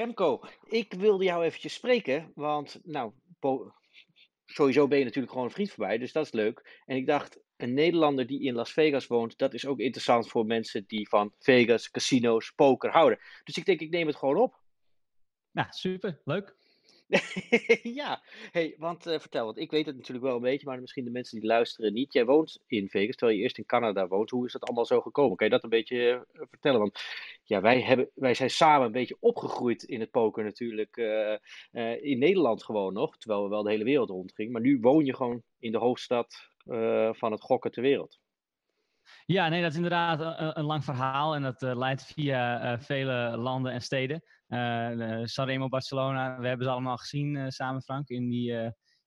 Remco, ik wilde jou eventjes spreken, want nou, sowieso ben je natuurlijk gewoon een vriend voorbij, dus dat is leuk. En ik dacht, een Nederlander die in Las Vegas woont, dat is ook interessant voor mensen die van Vegas, casinos, poker houden. Dus ik denk, ik neem het gewoon op. Nou, super, leuk. ja, hey, want uh, vertel, want ik weet het natuurlijk wel een beetje, maar misschien de mensen die luisteren niet. Jij woont in Vegas, terwijl je eerst in Canada woont. Hoe is dat allemaal zo gekomen? Kan je dat een beetje uh, vertellen? Want ja, wij, hebben, wij zijn samen een beetje opgegroeid in het poker natuurlijk. Uh, in Nederland gewoon nog, terwijl we wel de hele wereld rondgingen. Maar nu woon je gewoon in de hoofdstad van het gokken ter wereld. Ja, nee, dat is inderdaad een, lang verhaal en dat leidt via vele landen en steden. Uh, Sanremo, Barcelona, we hebben ze allemaal gezien samen, Frank, in die,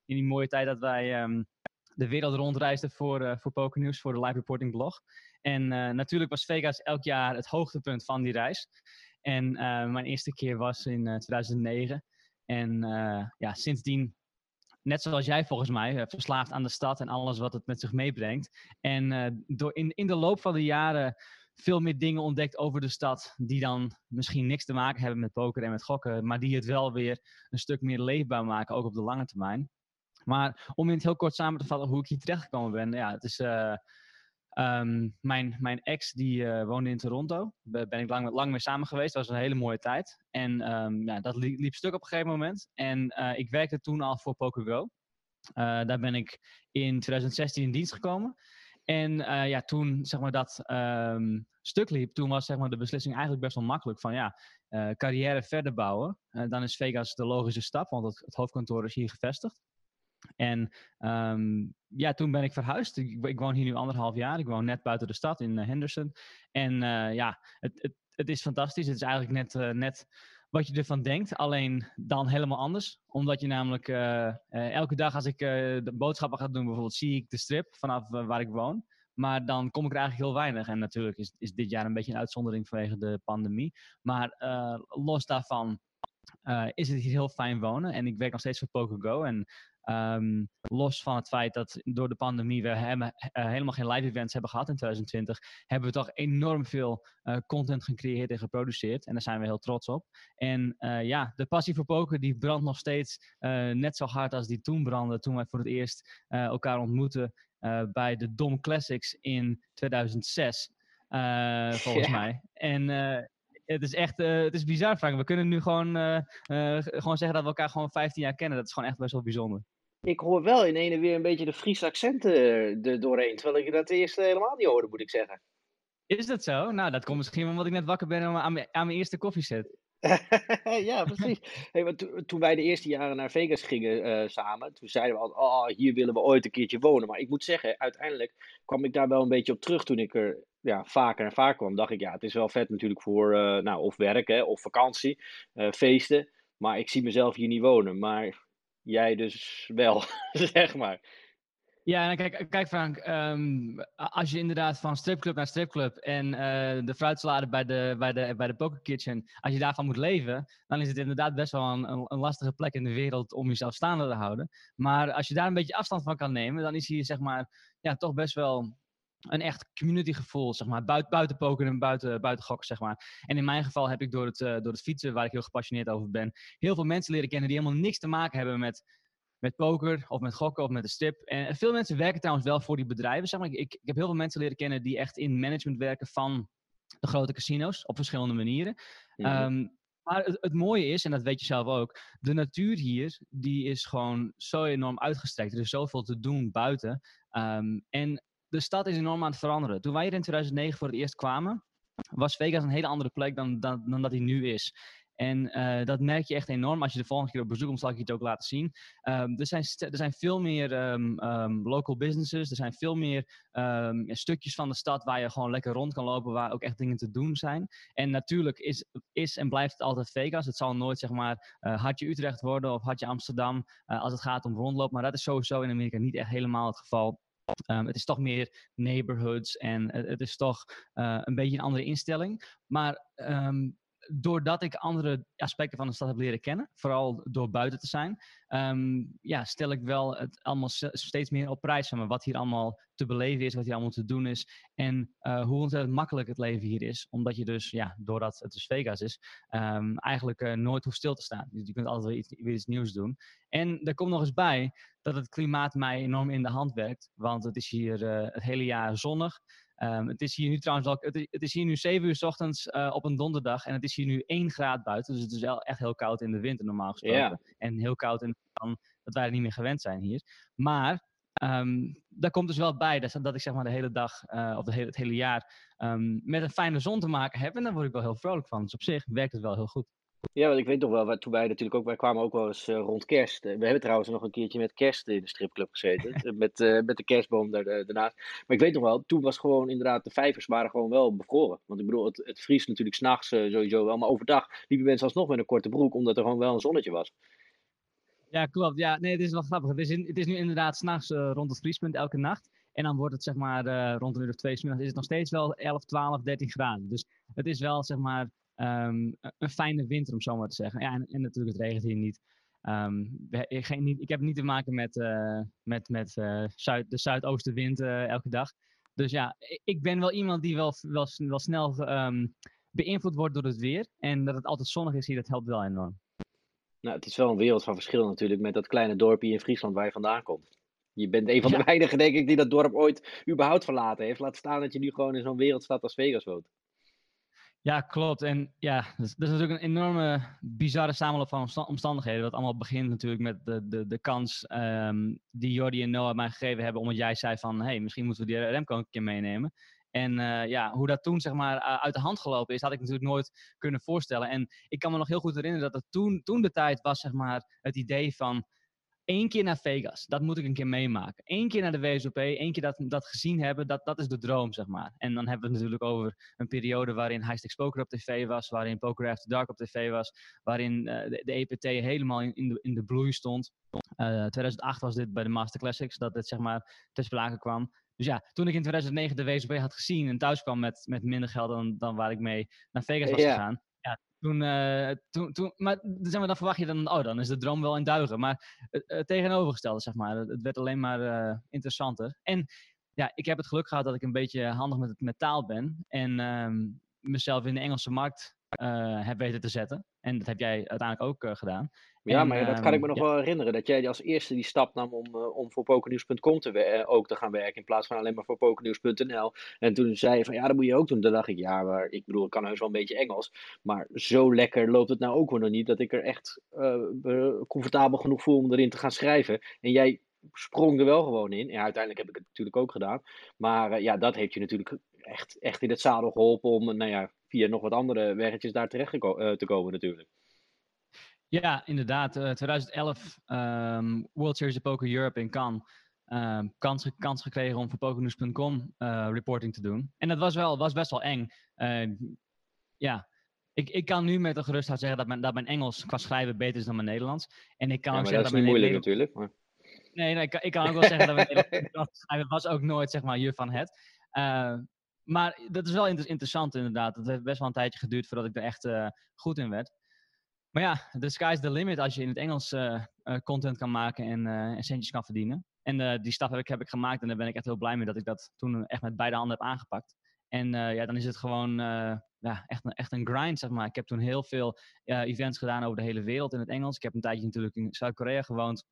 in die mooie tijd dat wij um, de wereld rondreisden voor, voor Poker News, voor de live reporting blog. En natuurlijk was Vegas elk jaar het hoogtepunt van die reis. En mijn eerste keer was in 2009. En ja, sindsdien net zoals jij volgens mij, verslaafd aan de stad en alles wat het met zich meebrengt. En door in, in de loop van de jaren veel meer dingen ontdekt over de stad. Die dan misschien niks te maken hebben met poker en met gokken. Maar die het wel weer een stuk meer leefbaar maken, ook op de lange termijn. Maar om in het heel kort samen te vatten hoe ik hier terechtgekomen ben. Ja, het is... Uh, um, mijn, mijn ex die uh, woonde in Toronto. Daar ben ik lang, lang mee samen geweest. Dat was een hele mooie tijd. En um, ja, dat liep, liep, stuk op een gegeven moment. En uh, ik werkte toen al voor PokerGo. daar ben ik in 2016 in dienst gekomen. En uh, ja, toen zeg maar, dat um, stuk liep, toen was zeg maar, de beslissing eigenlijk best wel makkelijk van ja, uh, carrière verder bouwen. Uh, dan is Vegas de logische stap, want het, het hoofdkantoor is hier gevestigd. En um, ja, toen ben ik verhuisd. Ik, woon hier nu anderhalf jaar. Ik woon net buiten de stad in Henderson. En ja, het, het, het, is fantastisch. Het is eigenlijk net, net wat je ervan denkt, alleen dan helemaal anders. Omdat je namelijk elke dag als ik de boodschappen ga doen, bijvoorbeeld, zie ik de strip vanaf waar ik woon. Maar dan kom ik er eigenlijk heel weinig. En natuurlijk is, is dit jaar een beetje een uitzondering vanwege de pandemie. Maar los daarvan is het hier heel fijn wonen. En ik werk nog steeds voor PokerGo. En Um, los van het feit dat door de pandemie we uh, helemaal geen live events hebben gehad in 2020, hebben we toch enorm veel uh, content gecreëerd en geproduceerd. En daar zijn we heel trots op. En uh, ja, de passie voor poker die brandt nog steeds net zo hard als die toen brandde toen wij voor het eerst elkaar ontmoetten bij de Dom Classics in 2006. volgens mij. En het is echt, uh, het is bizar, Frank. We kunnen nu gewoon, uh, uh, gewoon zeggen dat we elkaar gewoon 15 jaar kennen. Dat is gewoon echt best wel bijzonder. Ik hoor wel in ene weer een beetje de Friese accenten er doorheen. Terwijl ik dat eerst helemaal niet hoorde, moet ik zeggen. Is dat zo? Nou, dat komt misschien omdat ik net wakker ben aan mijn, aan mijn eerste koffiezet. ja, precies. Hey, to, toen wij de eerste jaren naar Vegas gingen uh, samen, toen zeiden we al, oh, hier willen we ooit een keertje wonen. Maar ik moet zeggen, uiteindelijk kwam ik daar wel een beetje op terug toen ik er ja, vaker en vaker kwam. dacht ik, ja, het is wel vet natuurlijk voor, uh, nou, of werk, hè, of vakantie, uh, feesten. Maar ik zie mezelf hier niet wonen. Maar jij dus wel, zeg maar. Ja, kijk, kijk Frank, um, als je inderdaad van stripclub naar stripclub en uh, de fruitsalade bij de, bij, de, bij de Poker Kitchen, als je daarvan moet leven, dan is het inderdaad best wel een, een, een, lastige plek in de wereld om jezelf staande te houden. Maar als je daar een beetje afstand van kan nemen, dan is hier zeg maar ja, toch best wel een echt community gevoel, zeg maar. Buiten, buiten poker en buiten, buiten gokken, zeg maar. En in mijn geval heb ik door het, uh, door het fietsen, waar ik heel gepassioneerd over ben, heel veel mensen leren kennen die helemaal niks te maken hebben met met poker of met gokken of met de stip. En veel mensen werken trouwens wel voor die bedrijven. Zeg maar. ik, ik heb heel veel mensen leren kennen die echt in management werken van de grote casino's op verschillende manieren. um, maar het, het, mooie is, en dat weet je zelf ook, de natuur hier, die is gewoon zo enorm uitgestrekt. Er is zoveel te doen buiten. Um, en de stad is enorm aan het veranderen. Toen wij hier in 2009 voor het eerst kwamen, was Vegas een hele andere plek dan, dan, dan dat hij nu is. En uh, dat merk je echt enorm. Als je de volgende keer op bezoek komt, zal ik je het ook laten zien. Um, er, zijn er zijn veel meer um, um, local businesses. Er zijn veel meer stukjes van de stad waar je gewoon lekker rond kan lopen. Waar ook echt dingen te doen zijn. En natuurlijk is, is en blijft het altijd Vegas. Het zal nooit zeg maar uh, Hartje Utrecht worden of Hartje Amsterdam. Uh, als het gaat om rondloop. Maar dat is sowieso in Amerika niet echt helemaal het geval. Um, het is toch meer neighborhoods en het, is toch uh, een beetje een andere instelling. Maar um, doordat ik andere aspecten van de stad heb leren kennen, vooral door buiten te zijn, ehm, ja, stel ik wel het allemaal steeds meer op prijs van. Wat hier allemaal te beleven is, wat hier allemaal te doen is. En uh, hoe ontzettend makkelijk het leven hier is. Omdat je dus, ja, doordat het dus Vegas is, um, eigenlijk uh, nooit hoeft stil te staan. Dus je kunt altijd weer iets, nieuws doen. En er komt nog eens bij dat het klimaat mij enorm in de hand werkt. Want het is hier uh, het hele jaar zonnig. Um, het is hier nu trouwens wel, het is, het is hier nu 7 uur s ochtends uh, op een donderdag en het is hier nu 1 graad buiten. Dus het is wel echt heel koud in de winter normaal gesproken. Yeah. En heel koud in de zon, dat wij er niet meer gewend zijn hier. Maar um, daar komt dus wel bij dat, dat ik zeg maar de hele dag uh, of de hele, het hele jaar um, met een fijne zon te maken heb. En daar word ik wel heel vrolijk van. Dus op zich werkt het wel heel goed. Ja, want ik weet nog wel, toen wij natuurlijk ook, wij kwamen ook wel eens uh, rond kerst. we hebben trouwens nog een keertje met kerst in de stripclub gezeten. met, uh, met de kerstboom daar, daarnaast. Maar ik weet nog wel, toen was gewoon inderdaad, de vijvers waren gewoon wel bevroren. Want ik bedoel, het, het vriest natuurlijk s'nachts uh, sowieso wel. Maar overdag liepen mensen alsnog met een korte broek, omdat er gewoon wel een zonnetje was. Ja, klopt. Ja, nee, het is wel grappig. Het is, in, het is nu inderdaad s'nachts rond het vriespunt elke nacht. En dan wordt het zeg maar rond een uur of twee smiddags is het nog steeds wel 11, 12, 13 graden. Dus het is wel zeg maar um, een fijne winter, om zo maar te zeggen. Ja, en, en natuurlijk, het regent hier niet. Um, ik, geen, niet. ik, heb niet te maken met, uh, met, met uh, zuid, de zuidoostenwind uh, elke dag. Dus ja, ik ben wel iemand die wel, wel, wel snel um, beïnvloed wordt door het weer. En dat het altijd zonnig is hier, dat helpt wel enorm. Nou, het is wel een wereld van verschil natuurlijk met dat kleine dorpje in Friesland waar je vandaan komt. Je bent een van de ja. weinigen, denk ik, die dat dorp ooit überhaupt verlaten heeft. Laat staan dat je nu gewoon in zo'n wereldstad als Vegas woont. Ja, klopt. En ja, dat is, is natuurlijk een enorme bizarre samenloop van omstandigheden. Dat allemaal begint natuurlijk met de, de, de kans um, die Jordi en Noah mij gegeven hebben. Omdat jij zei van, hey, misschien moeten we die Remco een keer meenemen. En uh, ja, hoe dat toen zeg maar uit de hand gelopen is, had ik natuurlijk nooit kunnen voorstellen. En ik kan me nog heel goed herinneren dat het toen, toen de tijd was zeg maar het idee van Eén keer naar Vegas, dat moet ik een keer meemaken. Eén keer naar de WSOP, één keer dat, dat gezien hebben, dat, dat is de droom, zeg maar. En dan hebben we het natuurlijk over een periode waarin Highstakes Poker op tv was, waarin Poker After Dark op tv was, waarin uh, de, de, EPT helemaal in, in, de, in de bloei stond. Uh, eh, 2008 was dit bij de Master Classics, dat dit zeg maar ter sprake kwam. Dus ja, toen ik in 2009 de WSOP had gezien en thuis kwam met, met minder geld dan, dan waar ik mee naar Vegas was yeah. gegaan, toen, uh, toen, toen, maar zeg maar, dan verwacht je dan, oh, dan is de droom wel in duigen. Maar het, het tegenovergestelde, zeg maar. Het, werd alleen maar uh, interessanter. En ja, ik heb het geluk gehad dat ik een beetje handig met, met taal ben. En um, mezelf in de Engelse markt uh, heb weten te zetten. En dat heb jij uiteindelijk ook gedaan. Ja, en, maar dat kan ik me nog ja. wel herinneren. Dat jij als eerste die stap nam om, uh, om voor pokernieuws.com te ook te gaan werken. In plaats van alleen maar voor pokernieuws.nl. En toen zei je van ja, dat moet je ook doen. Toen dacht ik ja, maar ik bedoel, ik kan heus wel een beetje Engels. Maar zo lekker loopt het nou ook weer nog niet. Dat ik er echt comfortabel genoeg voel om erin te gaan schrijven. En jij sprong er wel gewoon in. Ja, uiteindelijk heb ik het natuurlijk ook gedaan. Maar ja, dat heeft je natuurlijk echt, echt in het zadel geholpen om, nou ja, via nog wat andere weggetjes daar terecht te komen natuurlijk. Ja, inderdaad. Uh, 2011 um, World Series of Poker Europe in Cannes. Um, kans, kans gekregen om voor pokernews.com uh, reporting te doen. En dat was, wel, was best wel eng. Uh, ja, ik, ik kan nu met een gerustheid zeggen dat mijn, dat mijn Engels qua schrijven beter is dan mijn Nederlands. En ik kan ja, ook zeggen dat, dat is mijn moeilijk natuurlijk. Maar... Nee, nee ik, ik, kan ook wel zeggen dat mijn Nederlands schrijven was ook nooit zeg maar juf van het. Uh, maar dat is wel inter interessant inderdaad. Het heeft best wel een tijdje geduurd voordat ik er echt uh, goed in werd. Maar ja, the sky's the limit als je in het Engels uh, uh, content kan maken en, en, centjes kan verdienen. En die stap heb ik, heb ik gemaakt en daar ben ik echt heel blij mee dat ik dat toen echt met beide handen heb aangepakt. En ja, dan is het gewoon ja, echt, een, echt een grind, zeg maar. Ik heb toen heel veel events gedaan over de hele wereld in het Engels. Ik heb een tijdje natuurlijk in Zuid-Korea gewoond.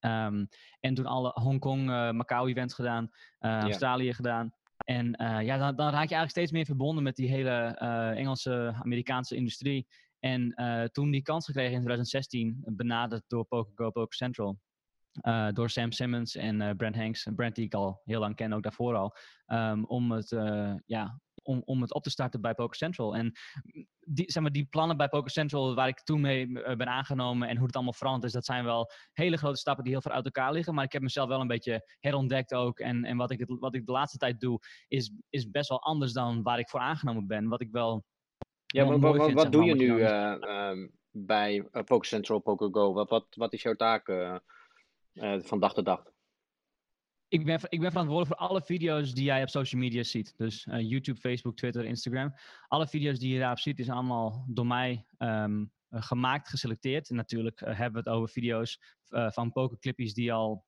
Um, en toen alle Hongkong, Macau events gedaan, ja. Australië gedaan. En uh, ja, dan, dan, raak je eigenlijk steeds meer verbonden met die hele uh, Engelse, Amerikaanse industrie. En uh, toen die kans gekregen in 2016, benaderd door PokerGo, Poker Central. Door Sam Simmons en uh, Brent Hanks. Brent die ik al heel lang ken, ook daarvoor al. Um, om, het, ja, om, om het op te starten bij Poker Central. En die, zeg maar, die plannen bij Poker Central, waar ik toen mee ben aangenomen en hoe het allemaal veranderd is, dat zijn wel hele grote stappen die heel ver uit elkaar liggen. Maar ik heb mezelf wel een beetje herontdekt ook. En, en wat, ik het, wat ik de laatste tijd doe, is, is best wel anders dan waar ik voor aangenomen ben. Wat ik wel ja, maar wat, wat, doe je nu uh, uh, bij uh, Poker Central, Poker Go? Wat, wat, wat is jouw taak uh, van dag tot dag? Ik ben, ik ben verantwoordelijk voor alle video's die jij op social media ziet. Dus uh, YouTube, Facebook, Twitter, Instagram. Alle video's die je daarop ziet, is allemaal door mij um, gemaakt, geselecteerd. En natuurlijk uh, hebben we het over video's uh, van pokerclippies die al,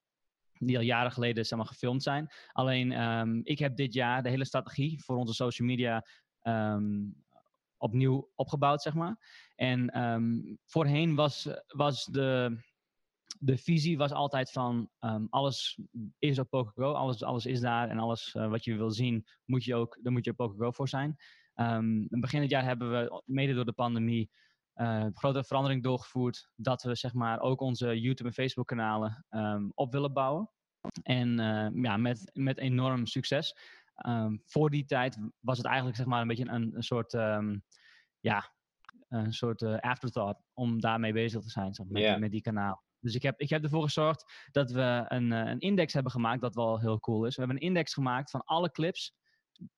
die al jaren geleden zeg maar, gefilmd zijn. Alleen, um, ik heb dit jaar de hele strategie voor onze social media um, opnieuw opgebouwd, zeg maar. En voorheen was, was de de visie was altijd van um, alles is op PokerGo, alles, alles is daar en alles uh, wat je wil zien, moet je ook, daar moet je op PokerGo voor zijn. Um, in begin dit jaar hebben we, mede door de pandemie, uh, grote verandering doorgevoerd dat we zeg maar ook onze YouTube en Facebook kanalen um, op willen bouwen. En uh, ja, met, met enorm succes. voor die tijd was het eigenlijk zeg maar een beetje een, een soort, ja, een soort afterthought om daarmee bezig te zijn zeg, met, yeah. met die kanaal. Dus ik heb, ik heb ervoor gezorgd dat we een, uh, een index hebben gemaakt, dat wel heel cool is. We hebben een index gemaakt van alle clips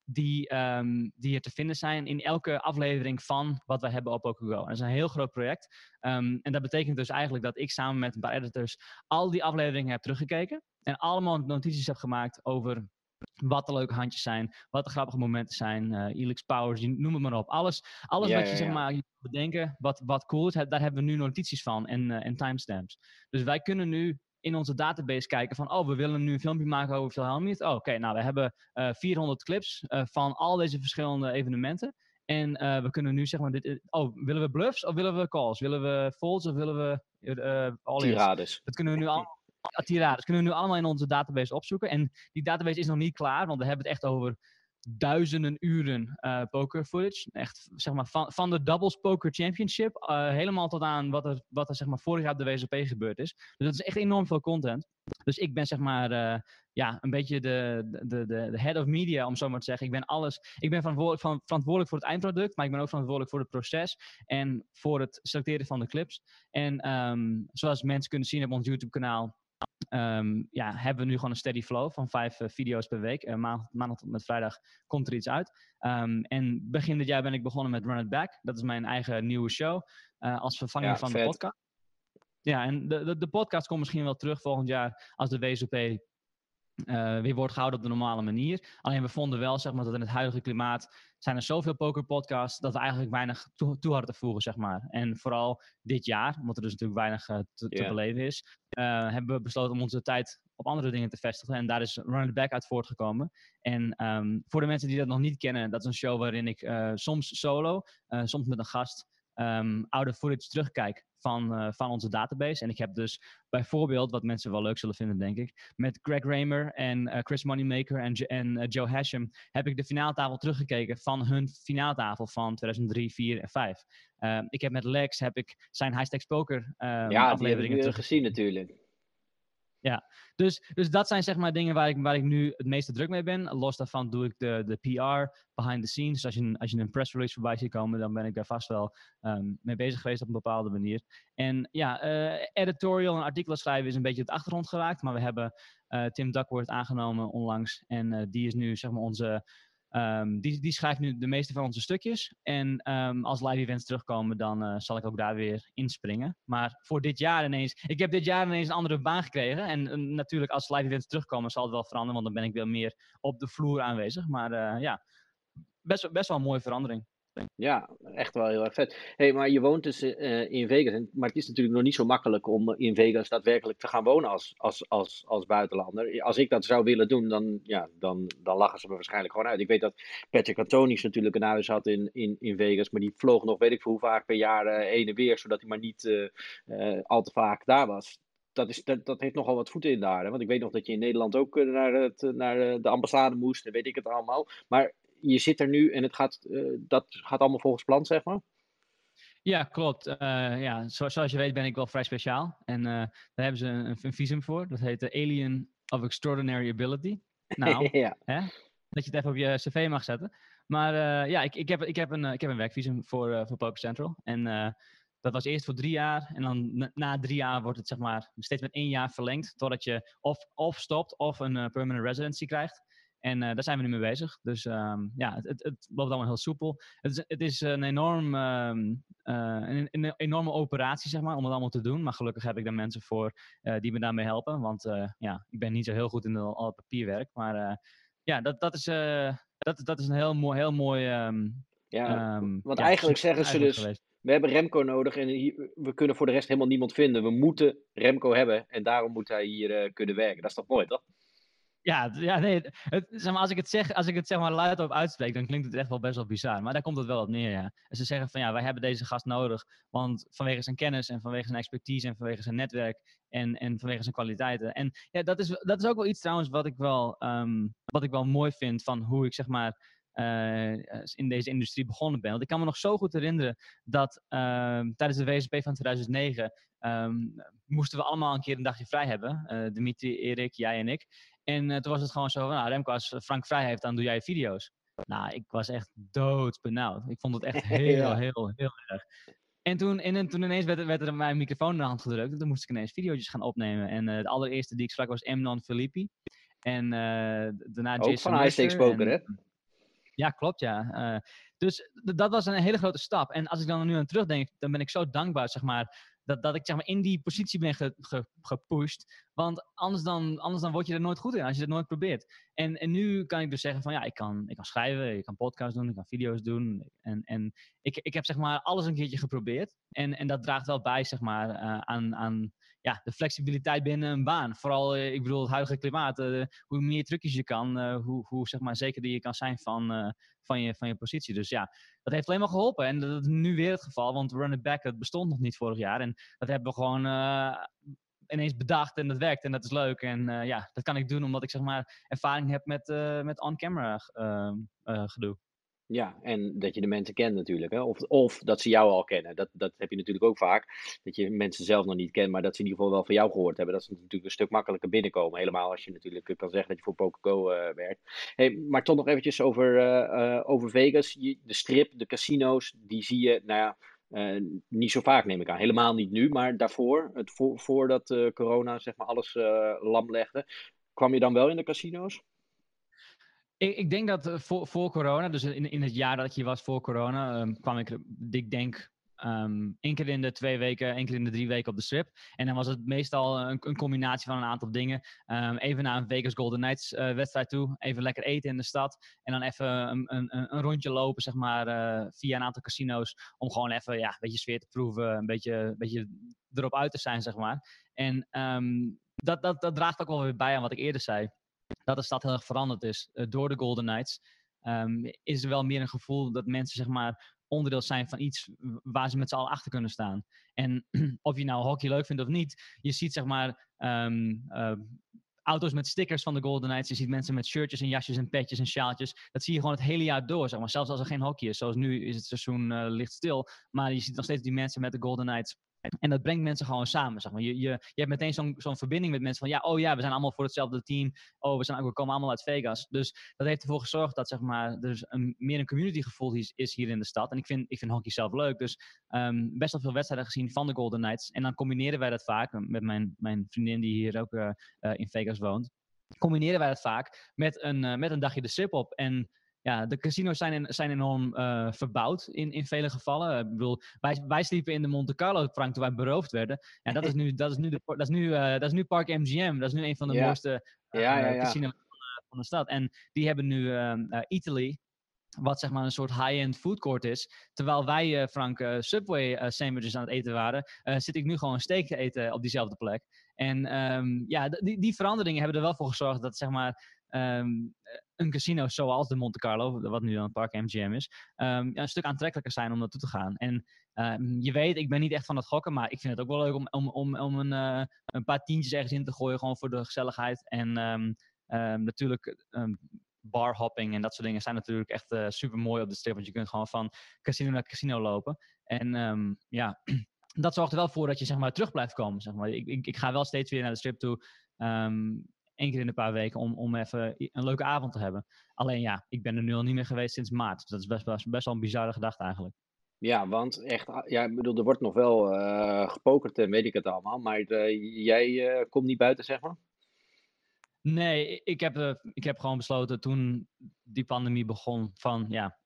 die, um, die er te vinden zijn in elke aflevering van wat we hebben op OkuGo. Dat is een heel groot project. Um, en dat betekent dus eigenlijk dat ik samen met een paar editors al die afleveringen heb teruggekeken. En allemaal notities heb gemaakt over wat de leuke handjes zijn, wat de grappige momenten zijn, uh, Elix Powers, noem het maar op. Alles, alles ja, wat je ja, zeg maar bedenken, wat, wat cool is, daar hebben we nu notities van en, uh, en timestamps. Dus wij kunnen nu in onze database kijken van, oh, we willen nu een filmpje maken over Phil. Oh, oké, nou, we hebben uh, 400 clips uh, van al deze verschillende evenementen. En uh, we kunnen nu zeg maar, dit, oh, willen we bluffs of willen we calls? Willen we folds of willen we all Tirades. Dat kunnen we nu allemaal tirades kunnen we nu allemaal in onze database opzoeken. En die database is nog niet klaar, want we hebben het echt over duizenden uren uh, poker footage. Echt, zeg maar, van, van de Doubles Poker Championship uh, helemaal tot aan wat er, wat er zeg maar, vorig jaar op de WSOP gebeurd is. Dus dat is echt enorm veel content. Dus ik ben zeg maar, uh, ja, een beetje de, de, de, de head of media, om zo maar te zeggen. Ik ben alles, ik ben verantwoordelijk, van, verantwoordelijk voor het eindproduct, maar ik ben ook verantwoordelijk voor het proces en voor het selecteren van de clips. En um, zoals mensen kunnen zien op ons YouTube kanaal, Um, ja, hebben we nu gewoon een steady flow van vijf uh, video's per week. Uh, maandag, maandag tot met vrijdag komt er iets uit. Um, en begin dit jaar ben ik begonnen met Run It Back. Dat is mijn eigen nieuwe show. Uh, als vervanging ja, van vet. de podcast. Ja, en de, de, de, podcast komt misschien wel terug volgend jaar als de WSOP uh, weer wordt gehouden op de normale manier. Alleen we vonden wel zeg maar, dat in het huidige klimaat zijn er zoveel pokerpodcasts dat we eigenlijk weinig toe, toe hadden te voegen. Zeg maar. En vooral dit jaar, omdat er dus natuurlijk weinig uh, te, yeah. te, beleven is, uh, hebben we besloten om onze tijd op andere dingen te vestigen. En daar is Run It Back uit voortgekomen. En um, voor de mensen die dat nog niet kennen, dat is een show waarin ik soms solo, soms met een gast, um, oude footage terugkijk van, uh, van onze database. En ik heb dus bijvoorbeeld, wat mensen wel leuk zullen vinden, denk ik, met Greg Raymer en uh, Chris Moneymaker en, en uh, Joe Hashem heb ik de finaaltafel teruggekeken van hun finaaltafel van 2003, 4 en 5. Ehm, ik heb met Lex heb ik zijn High Stakes Poker ja, afleveringen terug gezien natuurlijk. Ja, dus, dus dat zijn zeg maar dingen waar ik, waar ik nu het meeste druk mee ben. Los daarvan doe ik de, de PR, behind the scenes. Dus als je, een, als je een press release voorbij ziet komen, dan ben ik daar vast wel um, mee bezig geweest op een bepaalde manier. En ja, uh, editorial en artikelen schrijven is een beetje de achtergrond geraakt. Maar we hebben uh, Tim Duckworth aangenomen onlangs. En uh, die is nu zeg maar onze Um, die, die schrijft nu de meeste van onze stukjes. En um, als live events terugkomen, dan uh, zal ik ook daar weer inspringen. Maar voor dit jaar ineens. Ik heb dit jaar ineens een andere baan gekregen. En uh, natuurlijk, als live events terugkomen, zal het wel veranderen. Want dan ben ik wel meer op de vloer aanwezig. Maar uh, ja, best, best wel een mooie verandering. Ja, echt wel heel erg vet. hey, maar je woont dus uh, in Vegas. Maar het is natuurlijk nog niet zo makkelijk om in Vegas daadwerkelijk te gaan wonen als, als, als, als buitenlander. Als ik dat zou willen doen, dan, ja, dan, dan lachen ze me waarschijnlijk gewoon uit. Ik weet dat Patrick Antonis natuurlijk een huis had in, in, in Vegas. Maar die vloog nog, weet ik veel hoe vaak per jaar uh, heen en weer. Zodat hij maar niet uh, al te vaak daar was dat, is, dat, dat heeft nogal wat voeten in de aarde. Want ik weet nog dat je in Nederland ook naar, het, naar de ambassade moest en weet ik het allemaal. Maar je zit er nu en het gaat, uh, dat gaat allemaal volgens plan, zeg maar? Ja, klopt. Uh, ja, zo, zoals je weet ben ik wel vrij speciaal. En uh, daar hebben ze een, een, visum voor. Dat heet de Alien of Extraordinary Ability. Nou, ja. hè? dat je het even op je cv mag zetten. Maar ja, ik, ik, heb, ik, heb een, ik heb een werkvisum voor, voor Poker Central. En dat was eerst voor drie jaar. En dan na, na, drie jaar wordt het zeg maar steeds met één jaar verlengd. Totdat je of, of stopt of een permanent residency krijgt. En daar zijn we nu mee bezig. Dus ehm, ja, het, het, het, loopt allemaal heel soepel. Het is, het is een, enorm, ehm, een, een, enorme operatie, zeg maar, om het allemaal te doen. Maar gelukkig heb ik daar mensen voor die me daarmee helpen. Want ja, ik ben niet zo heel goed in al het papierwerk. Maar ja, dat, dat, is, dat, dat is een heel mooi, heel mooi ja, um, want eigenlijk zeggen ze dus, we hebben Remco nodig en we kunnen voor de rest helemaal niemand vinden. We moeten Remco hebben en daarom moet hij hier uh, kunnen werken. Dat is toch mooi, toch? Ja, ja nee, zeg maar, als ik het, zeg, als ik het zeg maar luidop uitspreek, dan klinkt het echt wel best wel bizar. Maar daar komt het wel op neer, ja. En ze zeggen van ja, wij hebben deze gast nodig, want vanwege zijn kennis en vanwege zijn expertise en vanwege zijn netwerk en, en vanwege zijn kwaliteiten. En ja, dat is, dat is ook wel iets trouwens wat ik wel, um, wat ik wel mooi vind van hoe ik zeg maar uh, in deze industrie begonnen ben. Want ik kan me nog zo goed herinneren dat uh, tijdens de WSP van 2009 um, ehm, moesten we allemaal een keer een dagje vrij hebben. Uh, Dimitri, Erik, jij en ik. En toen was het gewoon zo van, nou Remco, als Frank vrij heeft, dan doe jij video's. Nou, ik was echt doodbenauwd. Ik vond het echt heel, heel, heel erg. En toen, en toen ineens werd, werd er mijn microfoon in de hand gedrukt. En toen moest ik ineens video's gaan opnemen. En de allereerste die ik sprak was Emnon Filippi. En daarna Ook Jason van Poker, hè? Ja, klopt, ja. Uh, dus dat was een hele grote stap. En als ik dan nu aan terugdenk, dan ben ik zo dankbaar, zeg maar, dat, dat ik zeg maar, in die positie ben ge, ge, gepusht. Want anders dan, anders dan word je er nooit goed in als je het nooit probeert. En, en nu kan ik dus zeggen van ja, ik kan, ik kan schrijven, ik kan podcasts doen, ik kan video's doen. En, en ik, ik heb zeg maar alles een keertje geprobeerd. En, en dat draagt wel bij zeg maar uh, aan, aan ja, de flexibiliteit binnen een baan. Vooral, uh, ik bedoel, het huidige klimaat. Uh, hoe meer trucjes je kan, hoe, hoe zeg maar zekerder je kan zijn van, van, je, van je positie. Dus ja, dat heeft alleen maar geholpen. En dat is nu weer het geval, want Run It Back, het bestond nog niet vorig jaar. En dat hebben we gewoon ineens bedacht en dat werkt en dat is leuk. En ja, dat kan ik doen omdat ik zeg maar ervaring heb met, met on-camera gedoe. Ja, en dat je de mensen kent natuurlijk. Hè? Of, of dat ze jou al kennen. Dat, dat heb je natuurlijk ook vaak. Dat je mensen zelf nog niet kent, maar dat ze in ieder geval wel van jou gehoord hebben. Dat is natuurlijk een stuk makkelijker binnenkomen. Helemaal als je natuurlijk kan zeggen dat je voor PokerGo werkt. Hey, maar toch nog eventjes over, over Vegas. De strip, de casino's, die zie je, nou ja uh, niet zo vaak neem ik aan. Helemaal niet nu, maar daarvoor, het voor, voordat uh, corona zeg maar alles uh, lam legde, kwam je dan wel in de casino's? Ik, ik denk dat voor, voor corona, dus in, in het jaar dat je was voor corona, um, kwam ik, ik denk Um, één keer in de twee weken, één keer in de drie weken op de strip. En dan was het meestal een, een combinatie van een aantal dingen. Um, even naar een Vegas Golden Knights uh, wedstrijd toe. Even lekker eten in de stad. En dan even een, een, een rondje lopen, zeg maar, uh, via een aantal casino's. Om gewoon even ja, een beetje sfeer te proeven. Een beetje, een beetje erop uit te zijn, zeg maar. En dat, dat, dat draagt ook wel weer bij aan wat ik eerder zei. Dat de stad heel erg veranderd is uh, door de Golden Knights. Um, is er wel meer een gevoel dat mensen zeg maar onderdeel zijn van iets waar ze met z'n allen achter kunnen staan. En of je nou hockey leuk vindt of niet, je ziet zeg maar um, uh, auto's met stickers van de Golden Knights. Je ziet mensen met shirtjes en jasjes en petjes en sjaaltjes. Dat zie je gewoon het hele jaar door, zeg maar. Zelfs als er geen hockey is. Zoals nu is het seizoen uh, licht stil. Maar je ziet nog steeds die mensen met de Golden Knights en dat brengt mensen gewoon samen. Zeg maar. je, je, je hebt meteen zo'n zo'n verbinding met mensen van ja, oh ja, we zijn allemaal voor hetzelfde team. Oh, we, zijn, we komen allemaal uit Vegas. Dus dat heeft ervoor gezorgd dat zeg maar, er dus een, meer een community gevoel is, is hier in de stad. En ik vind, ik vind hockey zelf leuk. Dus um, best wel veel wedstrijden gezien van de Golden Knights. En dan combineren wij dat vaak met mijn, mijn vriendin die hier ook uh, uh, in Vegas woont. Combineren wij dat vaak met een, met een dagje de strip op. En ja, de casino's zijn, zijn enorm uh, verbouwd in, in vele gevallen. Ik bedoel, wij, wij sliepen in de Monte Carlo, Frank, toen wij beroofd werden. Ja, dat is nu, dat is nu, de, dat is nu, uh, dat is nu Park MGM. Dat is nu een van de mooiste uh, ja, ja, casinos van, van, de stad. En die hebben nu Italy, wat zeg maar een soort high-end food court is. Terwijl wij, Frank, Subway sandwiches aan het eten waren, zit ik nu gewoon een steak te eten op diezelfde plek. En um, ja, die, die veranderingen hebben er wel voor gezorgd dat zeg maar um, een casino zoals de Monte Carlo, wat nu dan het park MGM is, um, ja, een stuk aantrekkelijker zijn om naartoe te gaan. En um, je weet, ik ben niet echt van het gokken, maar ik vind het ook wel leuk om, om, om, om een, uh, een paar tientjes ergens in te gooien, gewoon voor de gezelligheid. En natuurlijk barhopping en dat soort dingen zijn natuurlijk echt uh, super mooi op de strip, want je kunt gewoon van casino naar casino lopen. En ja, dat zorgt er wel voor dat je zeg maar terug blijft komen. Zeg maar. ik, ik, ga wel steeds weer naar de strip toe. Één keer in een paar weken om, om even een leuke avond te hebben. Alleen ja, ik ben er nu al niet meer geweest sinds maart. Dus dat is best, best, best wel een bizarre gedachte eigenlijk. Ja, want echt, ah, ja, ik bedoel, er wordt nog wel uh, gepokerd en weet ik het allemaal. Maar uh, jij uh, komt niet buiten, zeg maar? Nee, ik heb, ik heb gewoon besloten toen die pandemie begon van ja,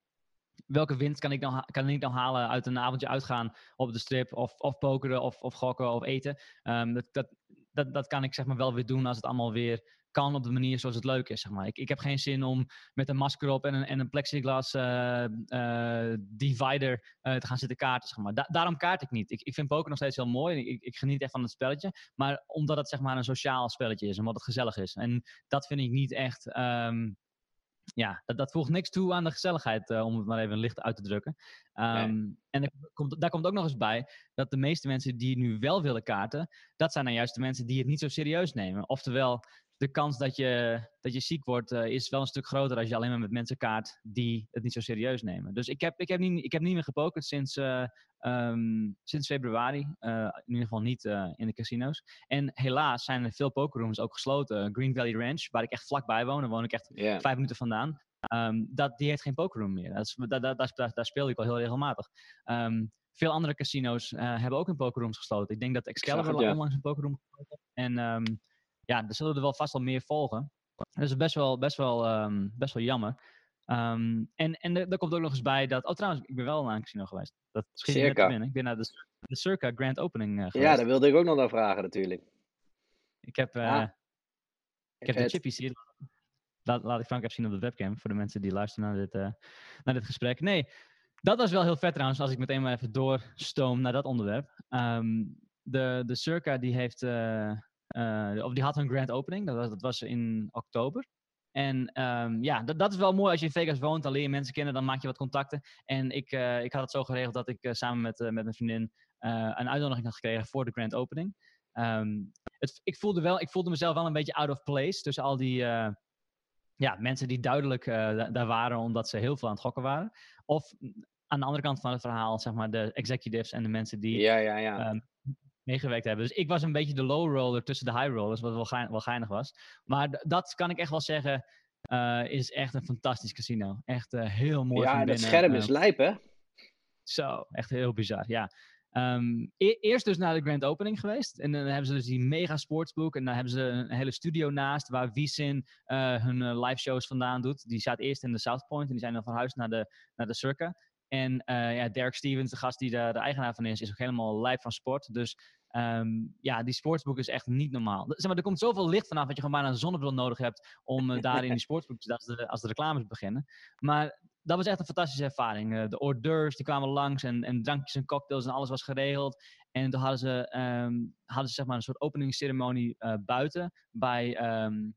welke winst kan ik, dan, kan ik dan halen uit een avondje uitgaan op de strip of, of pokeren of, of gokken of eten. Um, dat, dat, dat, dat kan ik zeg maar wel weer doen als het allemaal weer kan op de manier zoals het leuk is. Zeg maar. ik, ik heb geen zin om met een masker op en een, en een plexiglas uh, uh, divider uh, te gaan zitten kaarten. Zeg maar. Da daarom kaart ik niet. Ik, ik vind poker nog steeds heel mooi. Ik, ik geniet echt van het spelletje. Maar omdat het zeg maar een sociaal spelletje is. Omdat het gezellig is. En dat vind ik niet echt... Um, ja, dat, dat voegt niks toe aan de gezelligheid, uh, om het maar even licht uit te drukken. Um, En er komt, daar komt ook nog eens bij dat de meeste mensen die nu wel willen kaarten, dat zijn dan juist de mensen die het niet zo serieus nemen. Oftewel, de kans dat je, dat je ziek wordt uh, is wel een stuk groter als je alleen maar met mensen kaart die het niet zo serieus nemen. Dus ik heb, ik heb, niet, ik heb niet meer gepokerd sinds, uh, um, sinds februari. Uh, in ieder geval niet in de casino's. En helaas zijn er veel pokerrooms ook gesloten. Green Valley Ranch, waar ik echt vlakbij woon, daar woon ik echt yeah. vijf minuten vandaan. Um, dat, die heeft geen pokerroom meer. Dat is, dat, dat, daar, daar speel ik al heel regelmatig. Um, veel andere casino's hebben ook hun pokerrooms gesloten. Ik denk dat Excalibur onlangs een pokerroom gesloten En ja, er zullen er wel vast wel meer volgen. Dat is best wel, best wel, um, best wel jammer. Um, en en er, komt ook nog eens bij dat... Oh, trouwens, ik ben wel naar een casino geweest. Dat schiet net binnen. Ik ben naar de, de Circa Grand Opening uh, geweest. Ja, daar wilde ik ook nog naar vragen natuurlijk. Ik heb, uh, ah, ik heb de chippies hier. Laat, laat ik Frank even zien op de webcam. Voor de mensen die luisteren naar dit, uh, naar dit gesprek. Nee, dat was wel heel vet trouwens. Als ik meteen maar even doorstoom naar dat onderwerp. Um, de, de Circa die heeft... Uh, of die had een grand opening, dat was, dat was in oktober. En um, ja, dat, dat is wel mooi als je in Vegas woont, dan leer je mensen kennen, dan maak je wat contacten. En ik, uh, ik had het zo geregeld dat ik uh, samen met, met mijn vriendin een uitnodiging had gekregen voor de grand opening. Um, het, ik, voelde wel, ik voelde mezelf wel een beetje out of place tussen al die ja, mensen die duidelijk daar waren omdat ze heel veel aan het gokken waren. Of aan de andere kant van het verhaal, zeg maar, de executives en de mensen die ja, ja, ja. Um, meegewerkt hebben. Dus ik was een beetje de low roller tussen de high rollers, wat wel, gein, wel geinig was. Maar dat kan ik echt wel zeggen, uh, is echt een fantastisch casino. Echt uh, heel mooi. Ja, dat scherm is uh, lijp, hè? Zo, echt heel bizar, ja. Um, e eerst dus naar de grand opening geweest. En dan hebben ze dus die mega sportsbook. En dan hebben ze een hele studio naast waar Wisin hun live shows vandaan doet. Die staat eerst in de South Point en die zijn dan verhuisd naar de, naar de Circa. En uh, ja, Derek Stevens, de gast die de, de, eigenaar van is, is ook helemaal lijp van sport. Dus um, ja, die sportsboek is echt niet normaal. Zeg maar, er komt zoveel licht vanaf dat je gewoon bijna een zonnebril nodig hebt om uh, daar in die sportsboek te als de, als de reclames beginnen. Maar dat was echt een fantastische ervaring. Uh, de hors d'oeuvres die kwamen langs en, en drankjes en cocktails en alles was geregeld. En toen hadden ze, um, hadden ze zeg maar een soort openingsceremonie buiten bij, um,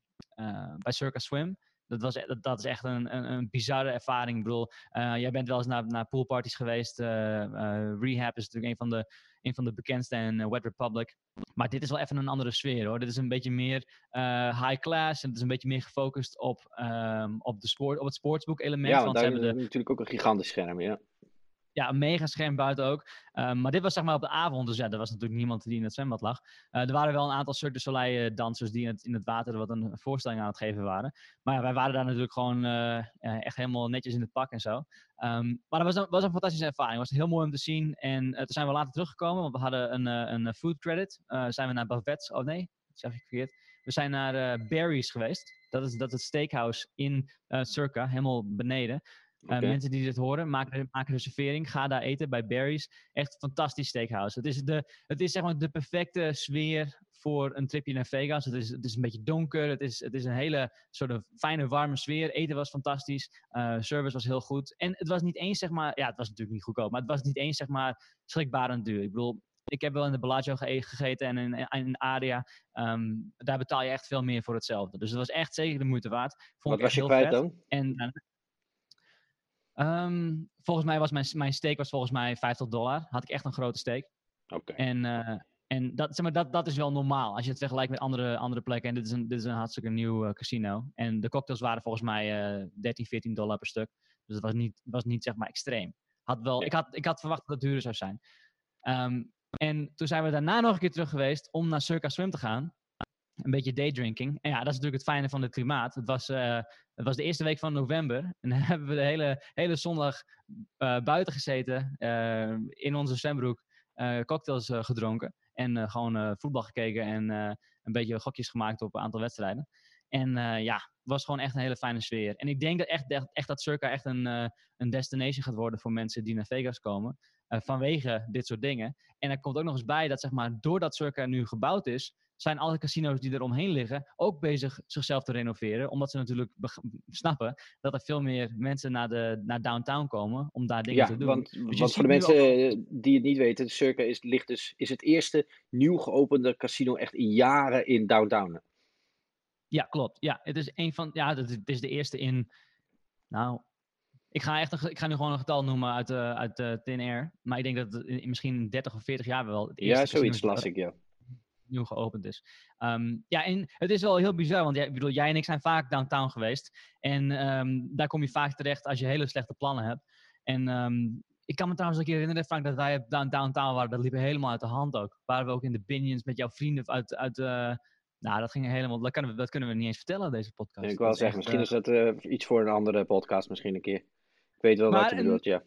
bij Circus Swim dat, was, e-, dat, dat is echt een, een, een bizarre ervaring. Ik bedoel, uh, jij bent wel eens naar, naar poolparties geweest. Uh, uh, Rehab is natuurlijk een van de, een van de bekendste en Wet Republic. Maar dit is wel even een andere sfeer hoor. Dit is een beetje meer high class. En het is een beetje meer gefocust op, um, op, de sport, op het sportsboek element. Ja, want, want ze hebben de... natuurlijk ook een gigantisch scherm, ja ja, een mega scherm buiten ook. Um, maar dit was zeg maar op de avond, dus ja, er was natuurlijk niemand die in het zwembad lag. Uh, er waren wel een aantal Cirque du Soleil eh, dansers die in het, in het water wat een voorstelling aan het geven waren. Maar wij waren daar natuurlijk gewoon uh, echt helemaal netjes in het pak en zo. Um, maar dat was een, was een fantastische ervaring. Het was heel mooi om te zien. En toen zijn we later teruggekomen, want we hadden een, een food credit. zijn we naar Bavets, oh nee, dat zeg ik verkeerd. We zijn naar Barry's geweest. Dat is, dat is het steakhouse in Circa, helemaal beneden. Okay. Uh, mensen die dit horen, maken, maken een reservering. Ga daar eten bij Barry's. Echt fantastisch steakhouse. Het is, de, het is zeg maar de perfecte sfeer voor een tripje naar Vegas. Het is, het is een beetje donker. Het is, het is een hele soort of fijne, warme sfeer. Eten was fantastisch. Uh, service was heel goed. En het was niet eens, zeg maar... Ja, het was natuurlijk niet goedkoop. Maar het was niet eens, zeg maar, schrikbarend duur. Ik bedoel, ik heb wel in de Bellagio ge gegeten en in, in Aria. Um, daar betaal je echt veel meer voor hetzelfde. Dus het was echt zeker de moeite waard. Vond Wat was je kwijt dan? En, Um, volgens mij was mijn, mijn steak was volgens mij 50 dollar. Had ik echt een grote steak. Oké. En, uh, en dat, zeg maar, dat, dat is wel normaal. Als je het vergelijkt met andere, andere plekken. En dit is een, dit is een hartstikke nieuw uh, casino. En de cocktails waren volgens mij uh, 13, 14 dollar per stuk. Dus het was niet, was niet zeg maar extreem. Had wel, ik, had, ik had verwacht dat het duurder zou zijn. Um, en toen zijn we daarna nog een keer terug geweest om naar Circa Swim te gaan een beetje daydrinking. En ja, dat is natuurlijk het fijne van het klimaat. Het was, uh, het was de eerste week van november. En dan hebben we de hele, hele zondag uh, buiten gezeten. Uh, in onze zwembroek. cocktails gedronken. En gewoon voetbal gekeken. En een beetje gokjes gemaakt op een aantal wedstrijden. En ja, het was gewoon echt een hele fijne sfeer. En ik denk dat echt, echt, dat Circa echt een, een destination gaat worden voor mensen die naar Vegas komen. Vanwege dit soort dingen. En er komt ook nog eens bij dat zeg maar, doordat Circa nu gebouwd is, zijn alle casinos die er omheen liggen ook bezig zichzelf te renoveren. Omdat ze natuurlijk snappen dat er veel meer mensen naar, de, naar downtown komen om daar dingen ja, te doen. Want, dus want voor de mensen ook... die het niet weten, Circa is, ligt dus, is het eerste nieuw geopende casino echt in jaren in downtown. Ja, klopt. Ja, het is een van. Ja, het is de eerste in. Nou, ik ga, echt een, ik ga nu gewoon een getal noemen uit, uh, uit uh, Tin Air. Maar ik denk dat het in misschien 30 of 40 jaar wel. Het ja, zoiets las ik, ja. Nieuw geopend is. Um, ja, en het is wel heel bizar, want jij, bedoel, jij en ik zijn vaak downtown geweest. En um, daar kom je vaak terecht als je hele slechte plannen hebt. En um, ik kan me trouwens een keer herinneren, Frank, dat wij downtown waren. Dat liep helemaal uit de hand ook. Waren we ook in de Binions met jouw vrienden uit. uit uh, nou, dat ging helemaal. Dat kunnen, we, dat kunnen we niet eens vertellen, deze podcast. Ik wil zeggen, misschien is dat uh, iets voor een andere podcast, misschien een keer. Ik weet wel maar, wat je bedoelt, ja.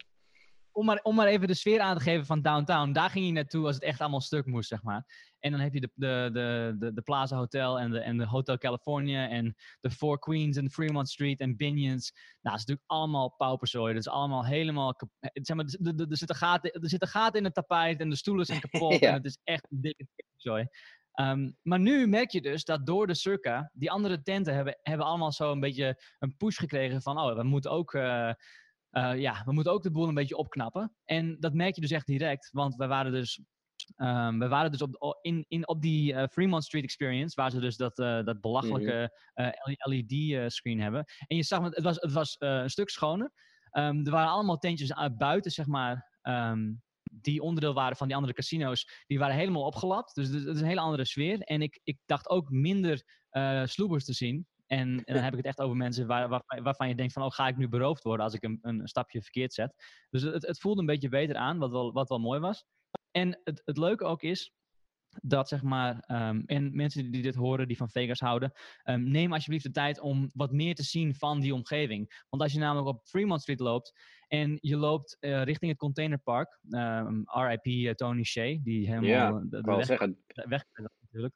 Om maar, om maar even de sfeer aan te geven van downtown. Daar ging je naartoe als het echt allemaal stuk moest, zeg maar. En dan heb je de, de, de, de, de Plaza Hotel en de, en de Hotel California en de Four Queens en Fremont Street en Binions. Nou, dat is natuurlijk allemaal pauperzooi. Dat is allemaal helemaal... Zeg maar, er, er, zitten gaten, er zitten gaten in het tapijt en de stoelen zijn kapot. ja. En het is echt een dikke zooi. Um, maar nu merk je dus dat door de Circa, die andere tenten hebben, hebben allemaal zo een beetje een push gekregen van, oh, we moeten ook, uh, uh, ja, we moeten ook de boel een beetje opknappen. En dat merk je dus echt direct, want we waren dus, um, we waren dus op, in, in, op die uh, Fremont Street Experience, waar ze dus dat, dat belachelijke LED-screen hebben. En je zag, het was, het was een stuk schoner. Um, er waren allemaal tentjes buiten, zeg maar, die onderdeel waren van die andere casino's, die waren helemaal opgelapt. Dus dat is een hele andere sfeer. En ik, ik dacht ook minder sloebers te zien. En, en, dan heb ik het echt over mensen waar, waar, waarvan je denkt van, oh, ga ik nu beroofd worden als ik een, een stapje verkeerd zet. Dus het, het voelde een beetje beter aan, wat wel, wat wel mooi was. En het, het leuke ook is, dat zeg maar, um, en mensen die dit horen, die van Vegas houden, um, neem alsjeblieft de tijd om wat meer te zien van die omgeving. Want als je namelijk op Fremont Street loopt en je loopt uh, richting het containerpark, um, RIP uh, Tony Shea, die helemaal ja, de, de, wel weg, zeggen. weg natuurlijk.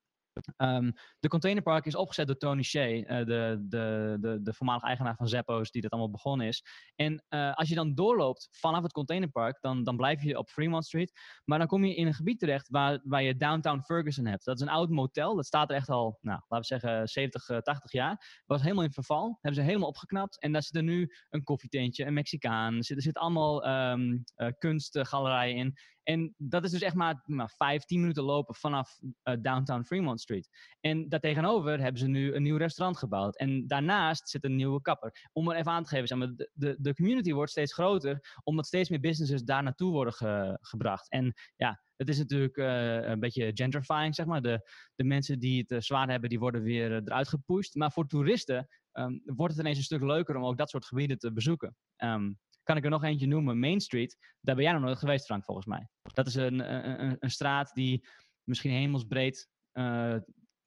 Um, de containerpark is opgezet door Tony Shea, uh, de, de, de, de voormalige eigenaar van Zappos, die dat allemaal begonnen is. En uh, als je dan doorloopt vanaf het containerpark, dan, dan blijf je op Fremont Street. Maar dan kom je in een gebied terecht waar, waar je Downtown Ferguson hebt. Dat is een oud motel, dat staat er echt al, nou, laten we zeggen, 70, uh, 80 jaar. Was helemaal in verval, hebben ze helemaal opgeknapt. En daar zit er nu een koffietentje, een Mexicaan, er zitten zit allemaal um, kunstgalerijen in. En dat is dus echt maar, maar vijf, tien minuten lopen vanaf uh, downtown Fremont Street. En daartegenover hebben ze nu een nieuw restaurant gebouwd. En daarnaast zit een nieuwe kapper. Om er even aan te geven, zeg maar, de, de, de community wordt steeds groter, omdat steeds meer businesses daar naartoe worden ge, gebracht. En ja, het is natuurlijk uh, een beetje gentrifying, zeg maar. De, de mensen die het uh, zwaar hebben, die worden weer eruit gepusht. Maar voor toeristen um, wordt het ineens een stuk leuker om ook dat soort gebieden te bezoeken. Um, kan ik er nog eentje noemen, Main Street. Daar ben jij nog nooit geweest, Frank, volgens mij. Dat is een, een, een straat die misschien hemelsbreed uh,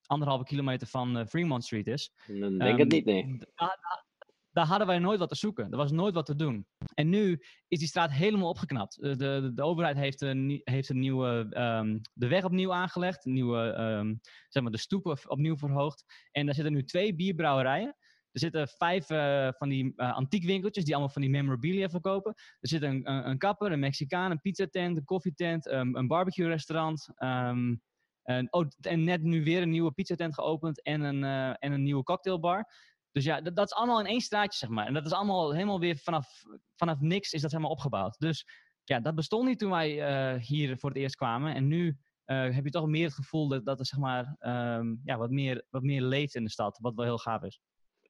anderhalve kilometer van uh, Fremont Street is. Dan denk het niet, nee. Daar, daar hadden wij nooit wat te zoeken. Er was nooit wat te doen. En nu is die straat helemaal opgeknapt. De, de, de overheid heeft een, heeft een nieuwe, um, de weg opnieuw aangelegd, een nieuwe, um, zeg maar de stoepen opnieuw verhoogd. En daar zitten nu twee bierbrouwerijen. Er zitten vijf uh, van die uh, antiekwinkeltjes die allemaal van die memorabilia verkopen. Er zit een, een, kapper, een Mexicaan, een pizzatent, een koffietent, um, een barbecue restaurant. Um, en, oh, en net nu weer een nieuwe pizzatent geopend en een, uh, en een nieuwe cocktailbar. Dus ja, dat, is allemaal in één straatje, zeg maar. En dat is allemaal helemaal weer vanaf, vanaf niks is dat helemaal opgebouwd. Dus ja, dat bestond niet toen wij hier voor het eerst kwamen. En nu heb je toch meer het gevoel dat, dat er zeg maar, um, ja, wat, meer, wat meer leeft in de stad. Wat wel heel gaaf is.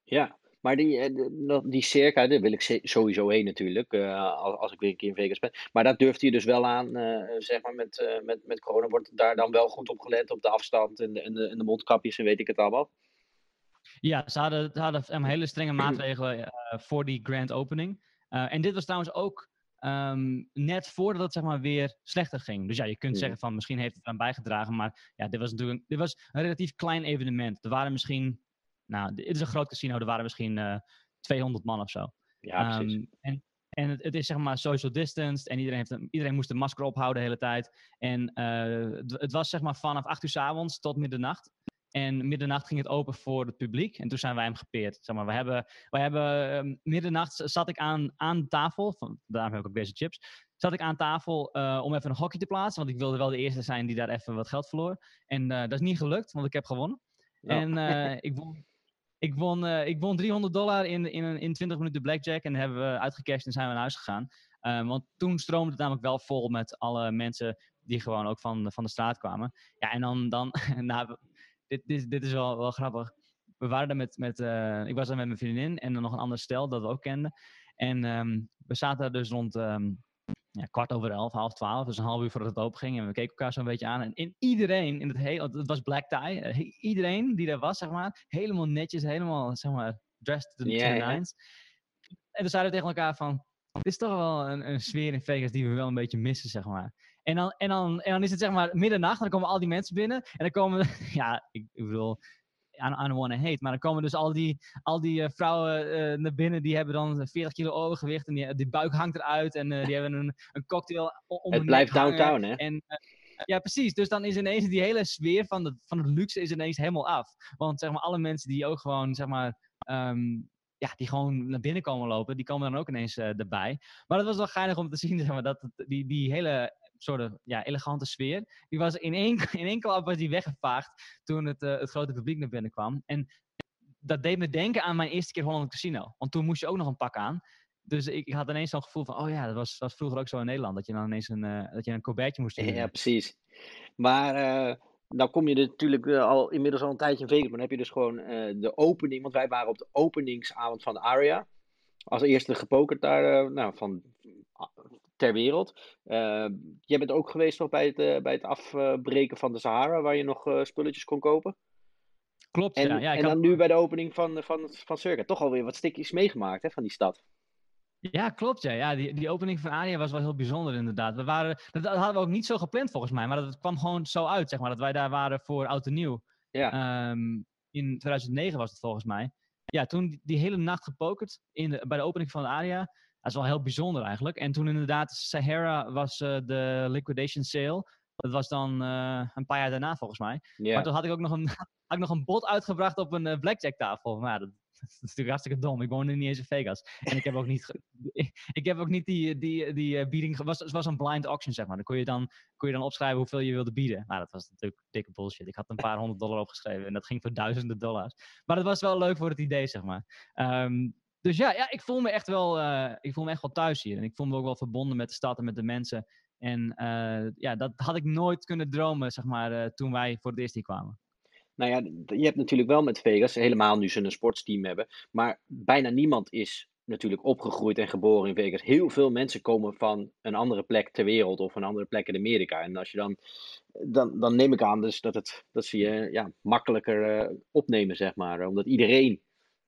Ja, maar die, die circa, daar wil ik sowieso heen natuurlijk, uh, als, als ik weer een keer in Vegas ben. Maar dat durft hij dus wel aan, uh, zeg maar, met, uh, met, met corona wordt daar dan wel goed op gelet, op de afstand en de, en de, en de mondkapjes en weet ik het allemaal. Ja, ze hadden, ze hadden hele strenge maatregelen voor die grand opening. en dit was trouwens ook um, net voordat het zeg maar, weer slechter ging. Dus ja, je kunt ja. zeggen van misschien heeft het eraan bijgedragen, maar ja, dit was natuurlijk dit was een relatief klein evenement. Er waren misschien nou, het is een groot casino, er waren misschien uh, 200 man of zo. Ja, precies. Um, en en het, het, is zeg maar social distanced en iedereen, heeft een, iedereen moest een masker ophouden de hele tijd. En het, het, was zeg maar vanaf 8 uur s avonds tot middernacht. En middernacht ging het open voor het publiek. En toen zijn wij hem gepeerd. Zeg maar, we hebben, wij hebben ehm, middernacht zat ik aan, aan tafel. Van, daarom heb ik ook deze chips. Zat ik aan tafel uh, om even een gokje te plaatsen. Want ik wilde wel de eerste zijn die daar even wat geld verloor. En uh, dat is niet gelukt, want ik heb gewonnen. Ja. En uh, ik won ik won, uh, ik won 300 dollar in, in, in 20 minuten blackjack en hebben we uitgecashed en zijn we naar huis gegaan. Um, want toen stroomde het namelijk wel vol met alle mensen die gewoon ook van, van de straat kwamen. Ja, en dan, dan nou, dit, dit, dit is wel, wel grappig. We waren er met, met uh, ik was er met mijn vriendin en dan nog een ander stel dat we ook kenden. En um, we zaten daar dus rond um, ja, kwart over elf, half twaalf, dus een half uur voordat het open ging. En we keken elkaar zo'n beetje aan. En, en iedereen in het hele, het was black tie, uh, iedereen die er was, zeg maar, helemaal netjes, helemaal, zeg maar, dressed to the yeah, nines. Yeah. En we zeiden tegen elkaar van, dit is toch wel een, een sfeer in Vegas die we wel een beetje missen, zeg maar. En dan, en, dan, en dan is het zeg maar middernacht, en dan komen al die mensen binnen. En dan komen, ja, ik, ik bedoel, Don't want to hate. Maar dan komen dus al die, al die uh, vrouwen uh, naar binnen. Die hebben dan 40 kilo overgewicht. En die, die buik hangt eruit. En uh, die hebben een, een cocktail om Het blijft downtown, hè? En, ja, precies. Dus dan is ineens die hele sfeer van, de, van het luxe is ineens helemaal af. Want zeg maar, alle mensen die ook gewoon, zeg maar... Um, ja, die gewoon naar binnen komen lopen, die komen dan ook ineens erbij. Maar dat was wel geinig om te zien, zeg maar, dat die, die hele soort ja, elegante sfeer. Die was in één, in één klap was die weggevaagd toen het, uh, het grote publiek naar binnen kwam. En dat deed me denken aan mijn eerste keer Holland Casino. Want toen moest je ook nog een pak aan. Dus ik, ik had ineens zo'n gevoel van, oh ja, dat was, was vroeger ook zo in Nederland. Dat je dan ineens een, uh, dat je een colbertje moest doen. Ja, precies. Maar uh, nou kom je er natuurlijk al inmiddels al een tijdje in Vegas. Maar dan heb je dus gewoon de opening. Want wij waren op de openingsavond van de Aria. Als eerste gepokerd daar, nou, van ter wereld. Uh, jij bent ook geweest nog bij het, uh, bij het afbreken van de Sahara, waar je nog uh, spulletjes kon kopen. Klopt, en, ja. ja en dan nu bij de opening van, van, van Circa. Toch alweer wat stukjes meegemaakt hè, van die stad. Ja, klopt. Ja. Ja, die, die opening van Aria was wel heel bijzonder inderdaad. We waren, dat, dat hadden we ook niet zo gepland volgens mij, maar dat kwam gewoon zo uit, zeg maar. Dat wij daar waren voor Oud en Nieuw. Ja. Um, in 2009 was het volgens mij. Ja, toen die, die hele nacht gepokerd in de, bij de opening van Aria. Dat is wel heel bijzonder eigenlijk. En toen inderdaad Sahara was uh, de liquidation sale. Dat was dan uh, een paar jaar daarna volgens mij. Yeah. Maar toen had ik ook nog een, had ik nog een bod uitgebracht op een uh, blackjack tafel. Maar dat, dat, is natuurlijk hartstikke dom. Ik woonde niet eens in Vegas. En ik heb ook niet, ik heb ook niet die, die, die bieding... Het was, het was een blind auction, zeg maar. Dan kon je dan, kon je dan opschrijven hoeveel je wilde bieden. Nou, dat was natuurlijk dikke bullshit. Ik had een paar honderd dollar opgeschreven. En dat ging voor duizenden dollars. Maar dat was wel leuk voor het idee, zeg maar. Um, dus ja, ja ik, voel me echt wel, uh, ik voel me echt wel thuis hier. En ik voel me ook wel verbonden met de stad en met de mensen. En uh, ja, dat had ik nooit kunnen dromen, zeg maar, uh, toen wij voor het eerst hier kwamen. Nou ja, je hebt natuurlijk wel met Vegas, helemaal nu ze een sportsteam hebben. Maar bijna niemand is natuurlijk opgegroeid en geboren in Vegas. Heel veel mensen komen van een andere plek ter wereld of een andere plek in Amerika. En als je dan, dan, dan neem ik aan dus dat, het, dat ze je ja, makkelijker opnemen, zeg maar. Omdat iedereen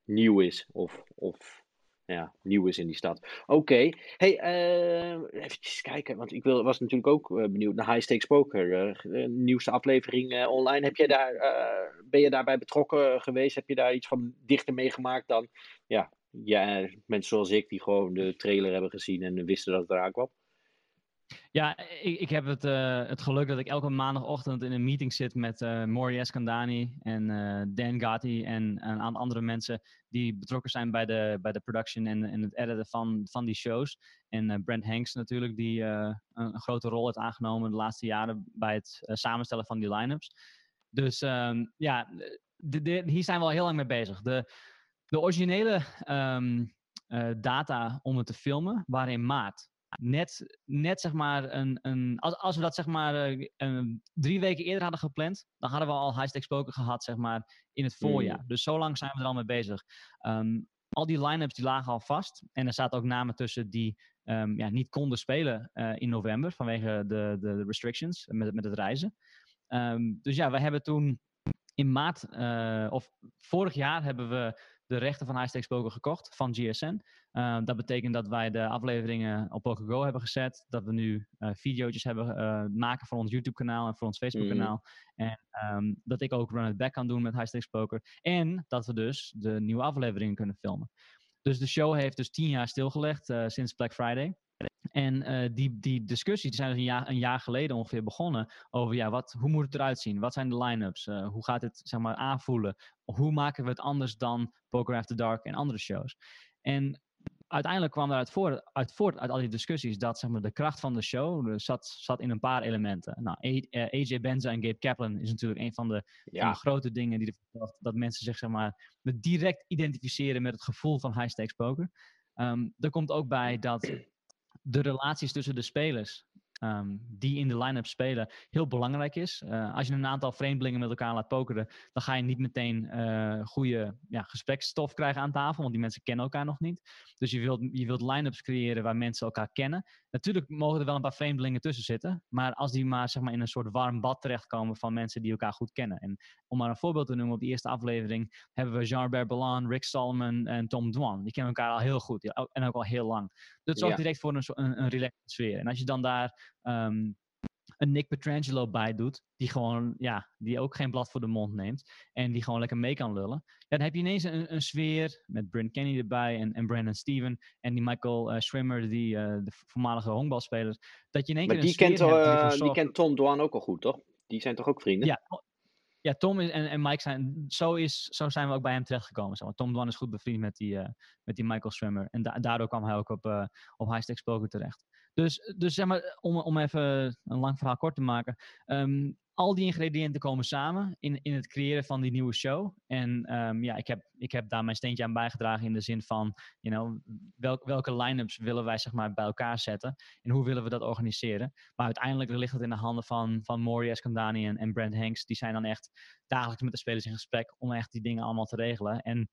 nieuw is. Of, of ja, nieuw is in die stad. Oké. Hey, uh, even kijken. Want ik wil, was natuurlijk ook uh, benieuwd naar High Stakes Poker. Uh, nieuwste aflevering online. Heb jij daar, ben je daarbij betrokken geweest? Heb je daar iets van dichter meegemaakt dan ja, ja, mensen zoals ik die gewoon de trailer hebben gezien en wisten dat het eraan kwam? Ja, ik, ik heb het, uh, het geluk dat ik elke maandagochtend in een meeting zit met uh, Maury Eskandani en uh, Dan Gatti en een aantal andere mensen die betrokken zijn bij de, bij de production en, en het editen van, van die shows. En Brent Hanks natuurlijk, die een, een, grote rol heeft aangenomen de laatste jaren bij het samenstellen van die line-ups. Dus um, ja, de, hier zijn we al heel lang mee bezig. De, de originele um, data om het te filmen waren in maart net, net zeg maar een, een als, als we dat zeg maar uh, drie weken eerder hadden gepland, dan hadden we al high-stakes poker gehad zeg maar in het voorjaar. Mm. Dus zo lang zijn we er al mee bezig. Um, al die line-ups die lagen al vast en er zaten ook namen tussen die um, ja, niet konden spelen uh, in november vanwege de, de, de, restrictions met, met het reizen. Um, dus ja, we hebben toen in maart uh, of vorig jaar hebben we de rechten van High Stakes Poker gekocht van GSN. Uh, dat betekent dat wij de afleveringen op PokerGo hebben gezet. Dat we nu uh, video's hebben uh, maken voor ons YouTube kanaal en voor ons Facebook kanaal. Mm. En um, dat ik ook run it back kan doen met High Stakes Poker. En dat we dus de nieuwe afleveringen kunnen filmen. Dus de show heeft dus tien jaar stilgelegd sinds Black Friday. En uh, die, die discussies die zijn dus een jaar, een jaar geleden ongeveer begonnen over ja, wat, hoe moet het eruit zien? Wat zijn de line-ups? Uh, hoe gaat het zeg maar, aanvoelen? Hoe maken we het anders dan Poker After Dark en andere shows? En uiteindelijk kwam eruit voort, uit, voort uit al die discussies dat zeg maar, de kracht van de show zat, zat in een paar elementen. Nou, AJ eh, Benza en Gabe Kaplan is natuurlijk een van de, ja. van de grote dingen die ervoor dat mensen zich zeg maar, direct identificeren met het gevoel van high stakes poker. Um, er komt ook bij dat de relaties tussen de spelers Ehm, die in de line-up spelen heel belangrijk is. Uh, als je een aantal vreemdelingen met elkaar laat pokeren, dan ga je niet meteen uh, goede ja, gespreksstof krijgen aan tafel, want die mensen kennen elkaar nog niet. Dus je wilt, je wilt line-ups creëren waar mensen elkaar kennen. Natuurlijk mogen er wel een paar vreemdelingen tussen zitten, maar als die maar, zeg maar in een soort warm bad terechtkomen van mensen die elkaar goed kennen. En om maar een voorbeeld te noemen, op de eerste aflevering hebben we Jean-Bert Rick Solomon en Tom Dwan. Die kennen elkaar al heel goed en ook al heel lang. Dat zorgt direct voor een, een, een relaxed sfeer. En als je dan daar um, een Nick Petrangelo bij doet, die gewoon, ja, die ook geen blad voor de mond neemt en die gewoon lekker mee kan lullen. Dan heb je ineens een, een sfeer met Brent Kenny erbij en, en Brandon Steven en die Michael uh, Schwimmer, die, uh, de voormalige honkbalspeler. Dat je in één maar keer die, kent, die, die kent Tom Dwan ook al goed, toch? Die zijn toch ook vrienden? Ja, ja, Tom is, en, en Mike zijn, zo, is, zo zijn we ook bij hem terechtgekomen. Maar. Tom Dwan is goed bevriend met die, uh, met die Michael Swimmer. En da daardoor kwam hij ook op, uh, op High terecht. Dus, dus zeg maar, om, om even een lang verhaal kort te maken. Um, al die ingrediënten komen samen in, in het creëren van die nieuwe show. En um, ja, ik heb, ik heb daar mijn steentje aan bijgedragen in de zin van, you know, welk, welke line-ups willen wij zeg maar bij elkaar zetten en hoe willen we dat organiseren. Maar uiteindelijk ligt het in de handen van, van Maury Escandani en, en Brent Hanks. Die zijn dan echt dagelijks met de spelers in gesprek om echt die dingen allemaal te regelen. En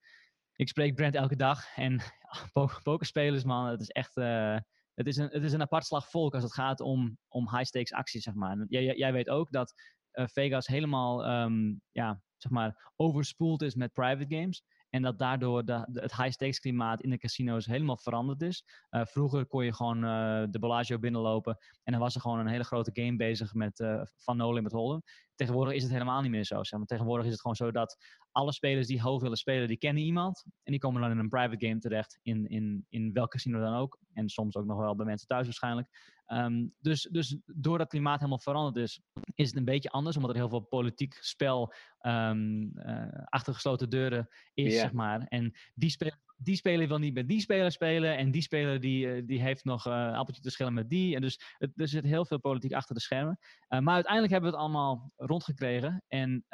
ik spreek Brent elke dag en pokerspelers man, het is echt... Uh, het is, een, het is een apart slag volk als het gaat om, om high-stakes acties, zeg maar. Jij, jij weet ook dat uh, Vegas helemaal um, ja, zeg maar, overspoeld is met private games. En dat daardoor de, het high-stakes klimaat in de casino's helemaal veranderd is. Uh, vroeger kon je gewoon uh, de Bellagio binnenlopen en dan was er gewoon een hele grote game bezig met uh, Van Nolen met Holden. Tegenwoordig is het helemaal niet meer zo. Zeg maar. Tegenwoordig is het gewoon zo dat alle spelers die hoog willen spelen, die kennen iemand. En die komen dan in een private game terecht, in, in, in welk casino dan ook. En soms ook nog wel bij mensen thuis waarschijnlijk. Um, dus, dus door dat klimaat helemaal veranderd is, is het een beetje anders. Omdat er heel veel politiek spel um, uh, achter gesloten deuren is, yeah. zeg maar. En die speler, die speler wil niet met die speler spelen. En die speler die, uh, die heeft nog uh, appeltje te schillen met die. En dus het, er zit heel veel politiek achter de schermen. maar uiteindelijk hebben we het allemaal rondgekregen. En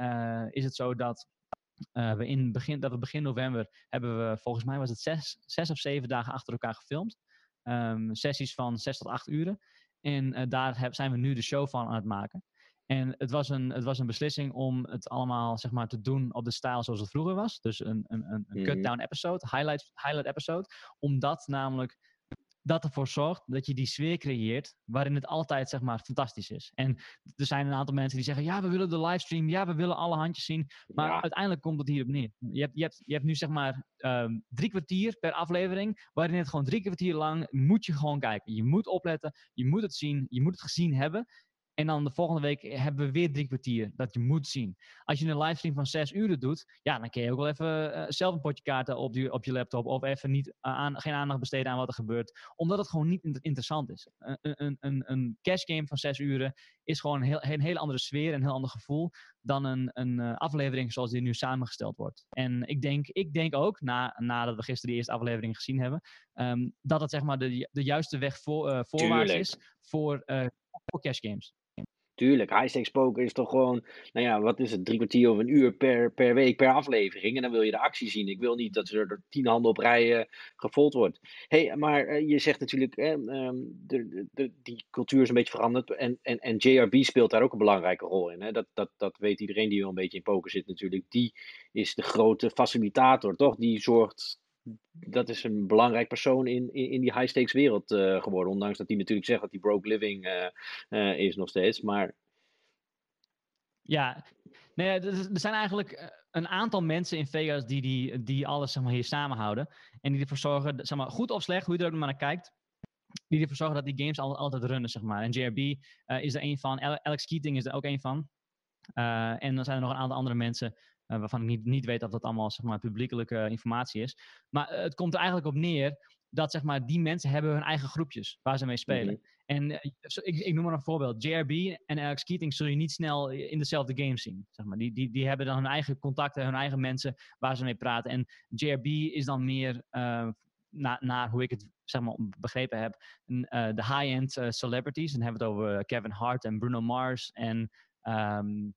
is het zo dat uh, we in begin, dat we begin november hebben we, volgens mij was het zes, zes of zeven dagen achter elkaar gefilmd. Um, sessies van zes tot acht uren. En uh, daar heb, zijn we nu de show van aan het maken. En het was, een, het was een beslissing om het allemaal zeg maar, te doen op de stijl zoals het vroeger was. Dus een, een, een, een cut-down episode, highlight, highlight episode. Omdat namelijk dat ervoor zorgt dat je die sfeer creëert waarin het altijd zeg maar fantastisch is. En er zijn een aantal mensen die zeggen, ja, we willen de livestream, ja, we willen alle handjes zien. Maar ja. uiteindelijk komt het hierop neer. Je hebt, je hebt, je hebt nu zeg maar um, drie kwartier per aflevering, waarin het gewoon drie kwartier lang moet je gewoon kijken. Je moet opletten, je moet het zien, je moet het gezien hebben. En dan de volgende week hebben we weer drie kwartier dat je moet zien. Als je een livestream van zes uur doet, ja, dan kun je ook wel even uh, zelf een potje kaarten op je, op je laptop. Of even niet, uh, aan, geen aandacht besteden aan wat er gebeurt. Omdat het gewoon niet interessant is. Een, een, een, een cash game van zes uren is gewoon een, heel, een hele andere sfeer, een heel ander gevoel. Dan een, een uh, aflevering zoals die nu samengesteld wordt. En ik denk, ik denk ook, na, nadat we gisteren die eerste aflevering gezien hebben, um, dat het zeg maar de, de juiste weg voor, voorwaarts is voor, voor cash games. Tuurlijk, high stakes poker is toch gewoon, nou ja, wat is het, drie kwartier of een uur per, per week, per aflevering. En dan wil je de actie zien. Ik wil niet dat er door tien handen op rij uh, gevolgd wordt. hey, maar uh, je zegt natuurlijk, eh, de, de, die cultuur is een beetje veranderd. En, en, en JRB speelt daar ook een belangrijke rol in. Hè? Dat, dat, dat weet iedereen die wel een beetje in poker zit natuurlijk. Die is de grote facilitator, toch? Die zorgt dat is een belangrijk persoon in, in, in die high stakes wereld uh, geworden. Ondanks dat hij natuurlijk zegt dat hij broke living uh, uh, is nog steeds. Maar... Ja, nee, er zijn eigenlijk een aantal mensen in Vegas die, die, die alles zeg maar, hier samenhouden. En die ervoor zorgen, zeg maar, goed of slecht, hoe je er ook maar naar kijkt. Die ervoor zorgen dat die games al, altijd runnen, zeg maar. En JRB is er een van. Alex Keating is er ook een van. en dan zijn er nog een aantal andere mensen uh, waarvan ik niet, niet weet of dat allemaal zeg maar, publiekelijke informatie is. Maar uh, het komt er eigenlijk op neer dat zeg maar, die mensen hebben hun eigen groepjes waar ze mee spelen. Mhm. En eh, ik, ik noem maar een voorbeeld. JRB en Alex Keating zul je niet snel in dezelfde game zien. Zeg maar. die, die, die hebben dan hun eigen contacten, hun eigen mensen waar ze mee praten. En JRB is dan meer, uh, naar hoe ik het zeg maar, begrepen heb, uh, de high-end celebrities. Dan hebben we het over Kevin Hart en Bruno Mars en um,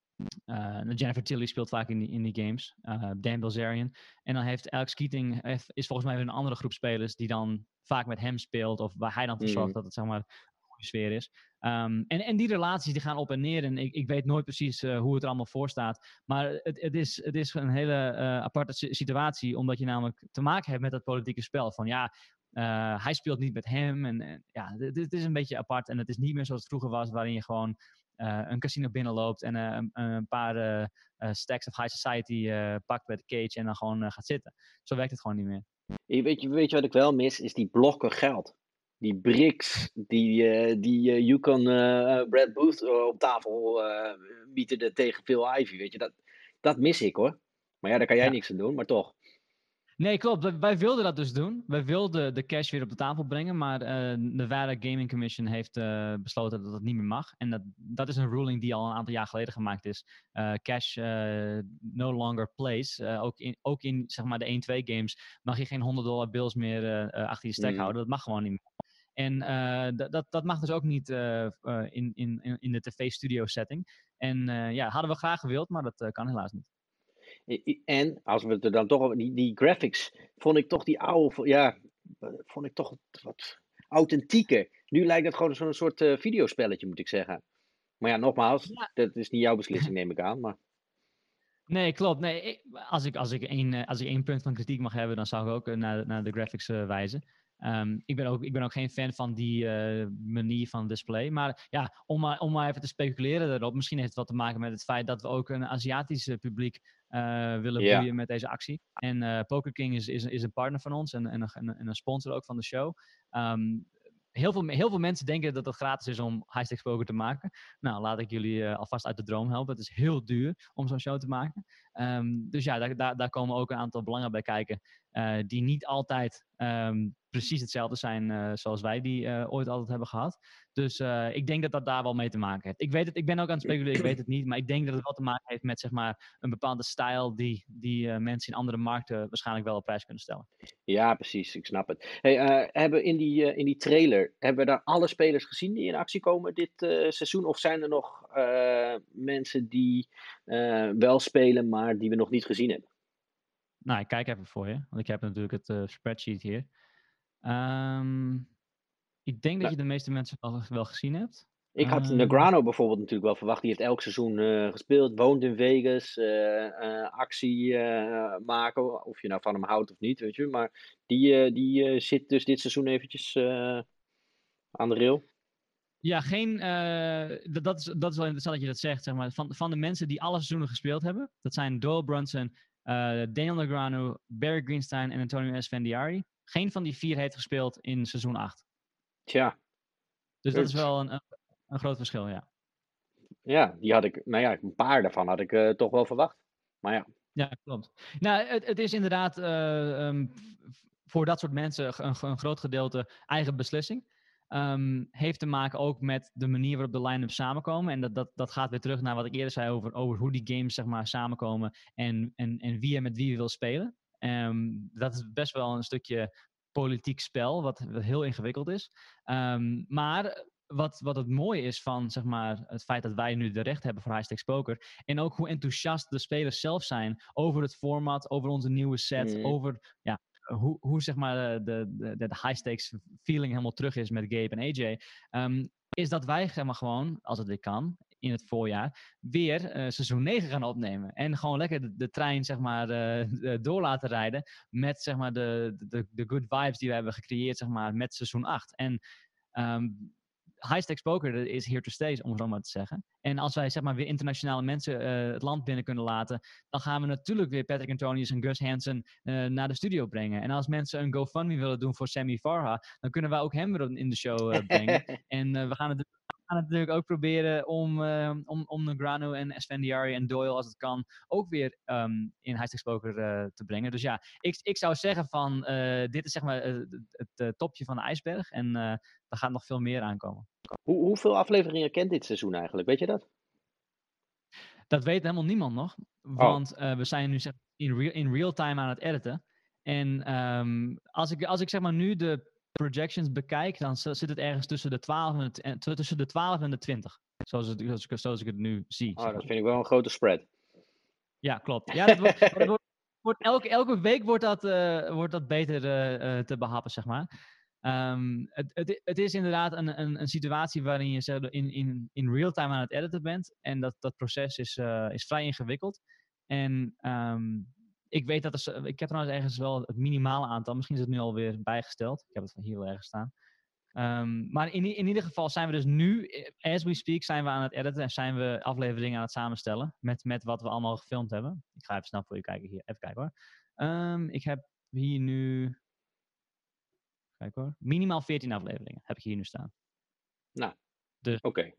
Jennifer Tilly speelt vaak in die, in die games. Dan Bilzerian. En dan heeft Alex Keating, is volgens mij weer een andere groep spelers die dan vaak met hem speelt. Of waar hij dan voor zorgt Mhm. dat het zeg maar sfeer is. Um, en, en die relaties die gaan op en neer. En ik, ik weet nooit precies uh, hoe het er allemaal voor staat. Maar het, het, is, het is een hele uh, aparte situatie. Omdat je namelijk te maken hebt met dat politieke spel. Van ja, uh, hij speelt niet met hem. En, en ja, het is een beetje apart. En het is niet meer zoals het vroeger was. Waarin je gewoon een casino binnenloopt. En een, een, paar stacks of high society pakt bij de cage. En dan gewoon gaat zitten. Zo werkt het gewoon niet meer. Weet je, weet je wat ik wel mis? Is die blokken geld die bricks die, uh, die uh, Yukon uh, Brad Booth op tafel bieden tegen Phil Ivy, weet je, dat, dat mis ik hoor. Maar ja, daar kan jij Ja. niks aan doen, maar toch. Nee, klopt. Wij wilden dat dus doen. Wij wilden de cash weer op de tafel brengen, maar uh, de Nevada Gaming Commission heeft uh, besloten dat dat niet meer mag. En dat, dat is een ruling die al een aantal jaar geleden gemaakt is. Uh, cash no longer plays. ook, in, ook in zeg maar, de 1-2 games mag je geen 100 dollar bills meer achter je stack Mm. houden. Dat mag gewoon niet meer. En uh, dat, dat mag dus ook niet uh, uh, in, in, in de tv-studio setting. En ja, hadden we graag gewild, maar dat kan helaas niet. En als we het er dan toch over die, die graphics, vond ik toch die oude, ja, vond ik toch wat authentieker. Nu lijkt het gewoon zo'n soort uh, videospelletje, moet ik zeggen. Maar ja, nogmaals, ja. dat is niet jouw beslissing, neem ik aan. Maar... Nee, klopt. Nee, ik, als, ik, als, ik één, als ik één punt van kritiek mag hebben, dan zou ik ook naar, naar de graphics uh, wijzen. Um, ik, ben ook, ik ben ook geen fan van die uh, manier van display. Maar ja, om maar, om maar even te speculeren daarop. Misschien heeft het wat te maken met het feit dat we ook een Aziatisch publiek willen Ja. boeien met deze actie. En uh, Poker King is, is, is een partner van ons en, en, een, en een sponsor ook van de show. Um, heel, veel, heel veel mensen denken dat het gratis is om high-stakes poker te maken. Nou, laat ik jullie uh, alvast uit de droom helpen. Het is heel duur om zo'n show te maken. Um, dus ja, daar, daar, daar komen ook een aantal belangen bij kijken. Uh, die niet altijd um, precies hetzelfde zijn uh, zoals wij die uh, ooit altijd hebben gehad. Dus ik denk dat dat daar wel mee te maken heeft. Ik weet het, ik ben ook aan het speculeren, ik weet het niet. Maar ik denk dat het wel te maken heeft met zeg maar, een bepaalde stijl die, die mensen in andere markten waarschijnlijk wel op prijs kunnen stellen. Ja, precies, ik snap het. Hey, hebben in, die, in die trailer, hebben we daar alle spelers gezien die in actie komen dit seizoen? Of zijn er nog mensen die wel spelen, maar die we nog niet gezien hebben? Nou, ik kijk even voor je, want ik heb natuurlijk het uh, spreadsheet hier. Um, ik denk dat Nou. je de meeste mensen wel, wel gezien hebt. Ik had Ehm. Negrano bijvoorbeeld natuurlijk wel verwacht. Die heeft elk seizoen uh, gespeeld, woont in Vegas, uh, uh, actie maken. Of je nou van hem houdt of niet, weet je. Maar die, die zit dus dit seizoen eventjes aan de rail. Ja, geen. dat, dat, is, dat is wel interessant dat je dat zegt. Zeg maar. van, van de mensen die alle seizoenen gespeeld hebben, dat zijn Doyle Brunson, uh, Daniel Negreanu, Barry Greenstein en Antonio Esfandiari. Geen van die vier heeft gespeeld in seizoen 8. Tja. Dus dat is wel een, een, groot verschil, ja. Ja, die had ik, nou ja, een paar daarvan had ik uh, toch wel verwacht. Maar ja. Ja, klopt. Nou, het, het is inderdaad uh, um, voor dat soort mensen een, een groot gedeelte eigen beslissing. Um, heeft te maken ook met de manier waarop de line-up samenkomen. En dat, dat, dat gaat weer terug naar wat ik eerder zei over, over hoe die games zeg maar, samenkomen en, en, en wie er met wie wil spelen. Um, dat is best wel een stukje politiek spel, wat, wat heel ingewikkeld is. Um, maar wat, wat het mooie is van zeg maar, het feit dat wij nu de recht hebben voor high-stakes poker. En ook hoe enthousiast de spelers zelf zijn over het format, over onze nieuwe set, mm. over ja, hoe, hoe zeg maar de, de, de, de high-stakes feeling helemaal terug is met Gabe en AJ. Um, is dat wij zeg maar, gewoon, als het weer kan, in het voorjaar, weer uh, seizoen 9 gaan opnemen. En gewoon lekker de, trein zeg maar, uh, door laten rijden met zeg maar, de, de, de good vibes die we hebben gecreëerd zeg maar, met seizoen 8. En um, high-stakes poker is here to stay, om het zo maar te zeggen. En als wij zeg maar, weer internationale mensen uh, het land binnen kunnen laten, dan gaan we natuurlijk weer Patrick Antonius en Gus Hansen uh, naar de studio brengen. En als mensen een GoFundMe willen doen voor Sammy Farha, dan kunnen wij ook hem weer in de show uh, brengen. en we gaan het, gaan het natuurlijk ook proberen om, uh, om, om Negrano en Esfandiari en Doyle, als het kan, ook weer um, in High Poker uh, te brengen. Dus ja, ik, ik zou zeggen van, uh, dit is zeg maar het topje van de ijsberg en er gaat nog veel meer aankomen. Hoe, hoeveel afleveringen kent dit seizoen eigenlijk, weet je dat? Dat weet helemaal niemand nog, oh. want oh. we zijn nu zeg, in, real, in real time aan het editen. En um, als, ik, als ik zeg maar nu de projections bekijk, dan zit het ergens tussen de 12 en de, tussen de 12 en de 20. Zoals, het, zoals, ik, zoals ik het nu zie. Oh, dat vind ik wel een grote spread. Ja, klopt. Ja, dat wordt, wordt, wordt, elke, elke week wordt dat, uh, wordt dat beter uh, te behappen, zeg maar. Um, het, het, het, is inderdaad een, een, een situatie waarin je in, in, in real time aan het editen bent. En dat, dat proces is, uh, is vrij ingewikkeld. En um, ik weet dat er, ik heb trouwens ergens wel het minimale aantal, misschien is het nu alweer bijgesteld. Ik heb het van hier wel ergens staan. Um, maar in, in ieder geval zijn we dus nu, as we speak, zijn we aan het editen en zijn we afleveringen aan het samenstellen met, met wat we allemaal gefilmd hebben. Ik ga even snel voor je kijken hier. Even kijken hoor. Um, ik heb hier nu, kijk hoor, minimaal 14 afleveringen heb ik hier nu staan. Nou, dus, oké.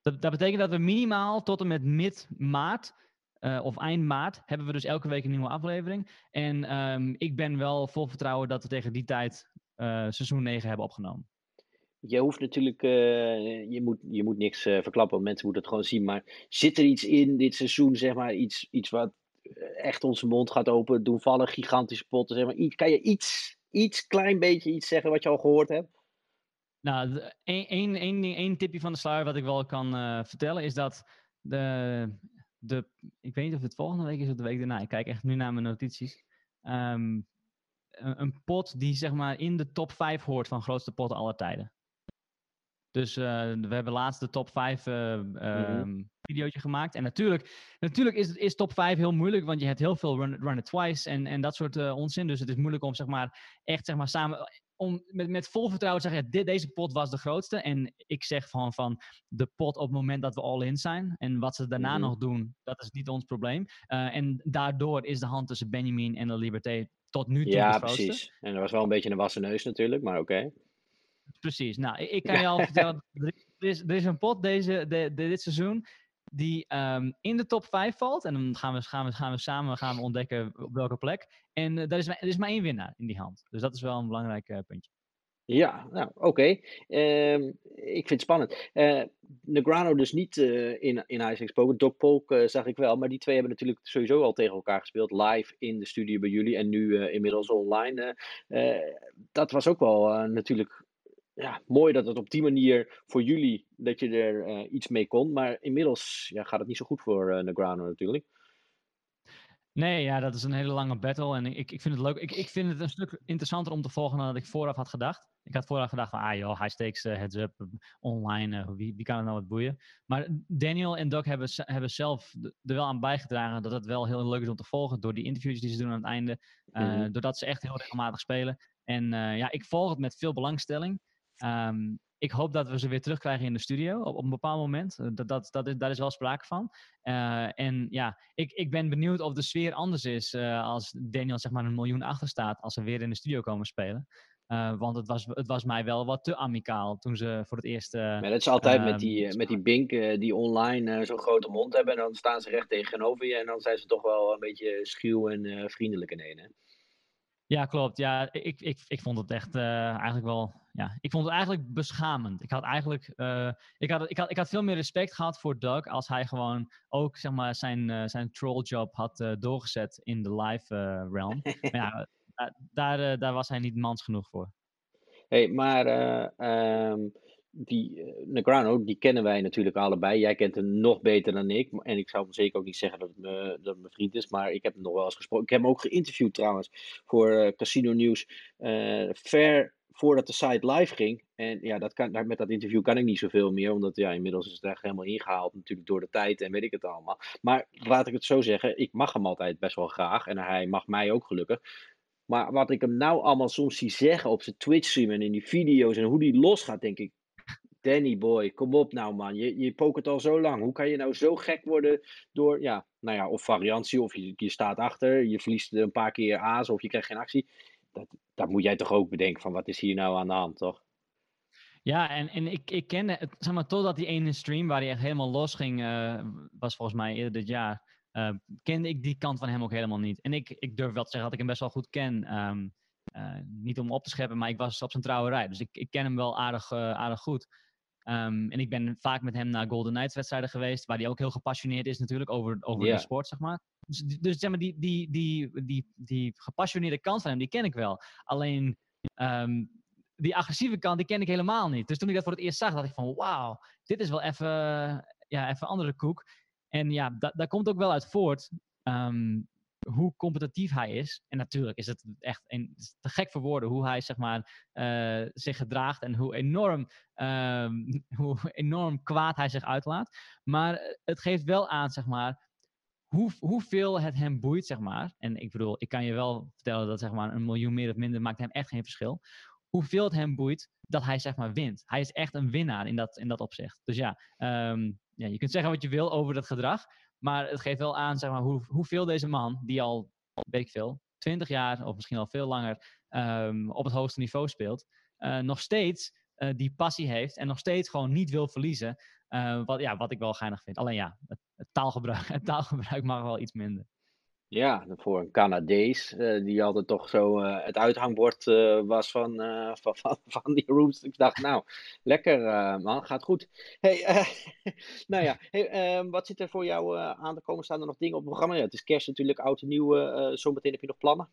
Dat, dat betekent dat we minimaal tot en met mid-maart uh, of eind maart hebben we dus elke week een nieuwe aflevering. En um, ik ben wel vol vertrouwen dat we tegen die tijd uh, seizoen 9 hebben opgenomen. Je hoeft natuurlijk, uh, je, moet, je moet niks verklappen, mensen moeten het gewoon zien. Maar zit er iets in dit seizoen, zeg maar, iets, iets wat echt onze mond gaat open, doen vallen, gigantische potten, zeg maar. Iets, kan je iets, iets, klein beetje iets zeggen wat je al gehoord hebt? Nou, één, één, één, één tipje van de sluier wat ik wel kan vertellen is dat de, de, ik weet niet of het volgende week is of de week daarna. Ik kijk echt nu naar mijn notities. Um, een, een, pot die zeg maar in de top 5 hoort van grootste potten aller tijden. Dus uh, we hebben laatst de top 5 uh, um, videootje gemaakt. En natuurlijk, natuurlijk is, is top 5 heel moeilijk, want je hebt heel veel run, run it twice en, en dat soort uh, onzin. Dus het is moeilijk om zeg maar, echt zeg maar, samen om met, met vol vertrouwen te zeggen, dit, deze pot was de grootste. En ik zeg van, van de pot op het moment dat we all in zijn. En wat ze daarna mhm. nog doen, dat is niet ons probleem. Uh, en daardoor is de hand tussen Benjamin en de Liberté tot nu toe ja, de grootste. Ja, precies. En dat was wel een beetje een wassen neus natuurlijk, maar oké. Precies. Nou, ik, ik kan je al vertellen, er is, er is een pot deze, de, de, dit seizoen die um, in de top 5 valt. En dan gaan we, gaan we, gaan we samen gaan we ontdekken op welke plek. En uh, er, is, er is maar één winnaar in die hand. Dus dat is wel een belangrijk uh, puntje. Ja, nou oké. Uh, ik vind het spannend. Uh, Negrano dus niet in, in Ice Expo. Doc Polk zag ik wel. Maar die twee hebben natuurlijk sowieso al tegen elkaar gespeeld. Live in de studio bij jullie en nu inmiddels online. dat was ook wel natuurlijk ja, mooi dat het op die manier voor jullie, dat je er uh, iets mee kon. Maar inmiddels ja, gaat het niet zo goed voor uh, Negrano natuurlijk. Nee, ja, dat is een hele lange battle. En ik, ik vind het leuk. Ik, ik vind het een stuk interessanter om te volgen dan dat ik vooraf had gedacht. Ik had vooraf gedacht van, ah joh, high stakes, uh, heads up, online, wie, wie kan het nou wat boeien? Maar Daniel en Doc hebben, hebben zelf er wel aan bijgedragen dat het wel heel leuk is om te volgen. Door die interviews die ze doen aan het einde. Mm-hmm. Doordat ze echt heel regelmatig spelen. En ja, ik volg het met veel belangstelling. Um, ik hoop dat we ze weer terugkrijgen in de studio op, op een bepaald moment. Eh, dat, dat, dat is, daar is wel sprake van. Uh, en ja, ik, ik ben benieuwd of de sfeer anders is uh, als Daniel zeg maar een miljoen achter staat als ze weer in de studio komen spelen. Uh, want het was, het was mij wel wat te amicaal toen ze voor het eerst. maar dat is altijd met die, met die Bink die online zo'n grote mond hebben. En dan staan ze recht tegenover je. En dan zijn ze toch wel een beetje schuw en vriendelijk in een. Ja, klopt. Ja, ik, ik, ik vond het echt uh, eigenlijk wel. Ja, ik vond het eigenlijk beschamend. Ik had eigenlijk. Uh, ik, had, ik, had, ik had veel meer respect gehad voor Doug als hij gewoon ook zeg maar, zijn, uh, zijn trolljob had doorgezet in de live realm. maar ja, daar, daar was hij niet mans genoeg voor. hey, maar. Um die uh, Negrano, die kennen wij natuurlijk allebei. Jij kent hem nog beter dan ik. En ik zou zeker ook niet zeggen dat het, dat mijn vriend is. Maar ik heb hem nog wel eens gesproken. Ik heb hem ook geïnterviewd trouwens voor uh, Casino Nieuws. Uh, ver voordat de site live ging. En ja, dat kan, met dat interview kan ik niet zoveel meer. Omdat ja, inmiddels is het echt helemaal ingehaald. Natuurlijk door de tijd en weet ik het allemaal. Maar laat ik het zo zeggen. Ik mag hem altijd best wel graag. En hij mag mij ook gelukkig. Maar wat ik hem nou allemaal soms zie zeggen op zijn Twitch stream en in die video's en hoe die losgaat, denk ik, Danny boy, kom op nou man. Je, je pokert al zo lang. Hoe kan je nou zo gek worden door, ja, nou ja, of variantie, of je, je staat achter, je verliest een paar keer aas of je krijgt geen actie. Dat, dat moet jij toch ook bedenken van wat is hier nou aan de hand, toch? Ja, en, en ik, ik kende het, zeg maar, totdat die ene stream waar hij echt helemaal los ging, uh, was volgens mij eerder dit jaar, uh, kende ik die kant van hem ook helemaal niet. En ik, ik durf wel te zeggen dat ik hem best wel goed ken. Um, uh, niet om op te scheppen, maar ik was op zijn trouwerij. Dus ik, ik ken hem wel aardig, aardig goed. Um, en ik ben vaak met hem naar Golden Knights wedstrijden geweest, waar hij ook heel gepassioneerd is natuurlijk over, over yeah. de sport, zeg maar. Dus, dus zeg maar, die, die, die, die, die gepassioneerde kant van hem, die ken ik wel. Alleen, um, die agressieve kant, die ken ik helemaal niet. Dus toen ik dat voor het eerst zag, dacht ik van, wauw, dit is wel even, ja, even andere koek. En ja, da daar komt ook wel uit voort um, hoe competitief hij is. En natuurlijk is het echt te gek voor woorden hoe hij zeg maar, uh, zich gedraagt en hoe enorm, um, hoe enorm kwaad hij zich uitlaat. Maar het geeft wel aan, zeg maar, hoe, hoeveel het hem boeit, zeg maar. En ik bedoel, ik kan je wel vertellen dat zeg maar, een miljoen meer of minder maakt hem echt geen verschil hoeveel het hem boeit dat hij zeg maar wint. Hij is echt een winnaar in dat, in dat opzicht. Dus ja, um, ja, je kunt zeggen wat je wil over dat gedrag. Maar het geeft wel aan zeg maar, hoe, hoeveel deze man, die al, weet veel, 20 jaar of misschien al veel langer um, op het hoogste niveau speelt, uh, nog steeds uh, die passie heeft en nog steeds gewoon niet wil verliezen. Uh, wat, ja, wat ik wel geinig vind. Alleen ja, het, het, taalgebruik, het taalgebruik mag wel iets minder. Ja, voor een Canadees, uh, die altijd toch zo uh, het uithangbord uh, was van, van, van, van, die rooms. Ik dacht, nou, lekker man, gaat goed. Hey, nou ja, hey, ehm, wat zit er voor jou aan te komen? Staan er nog dingen op het programma? Ja, het is kerst natuurlijk, oud en nieuw. zometeen heb je nog plannen?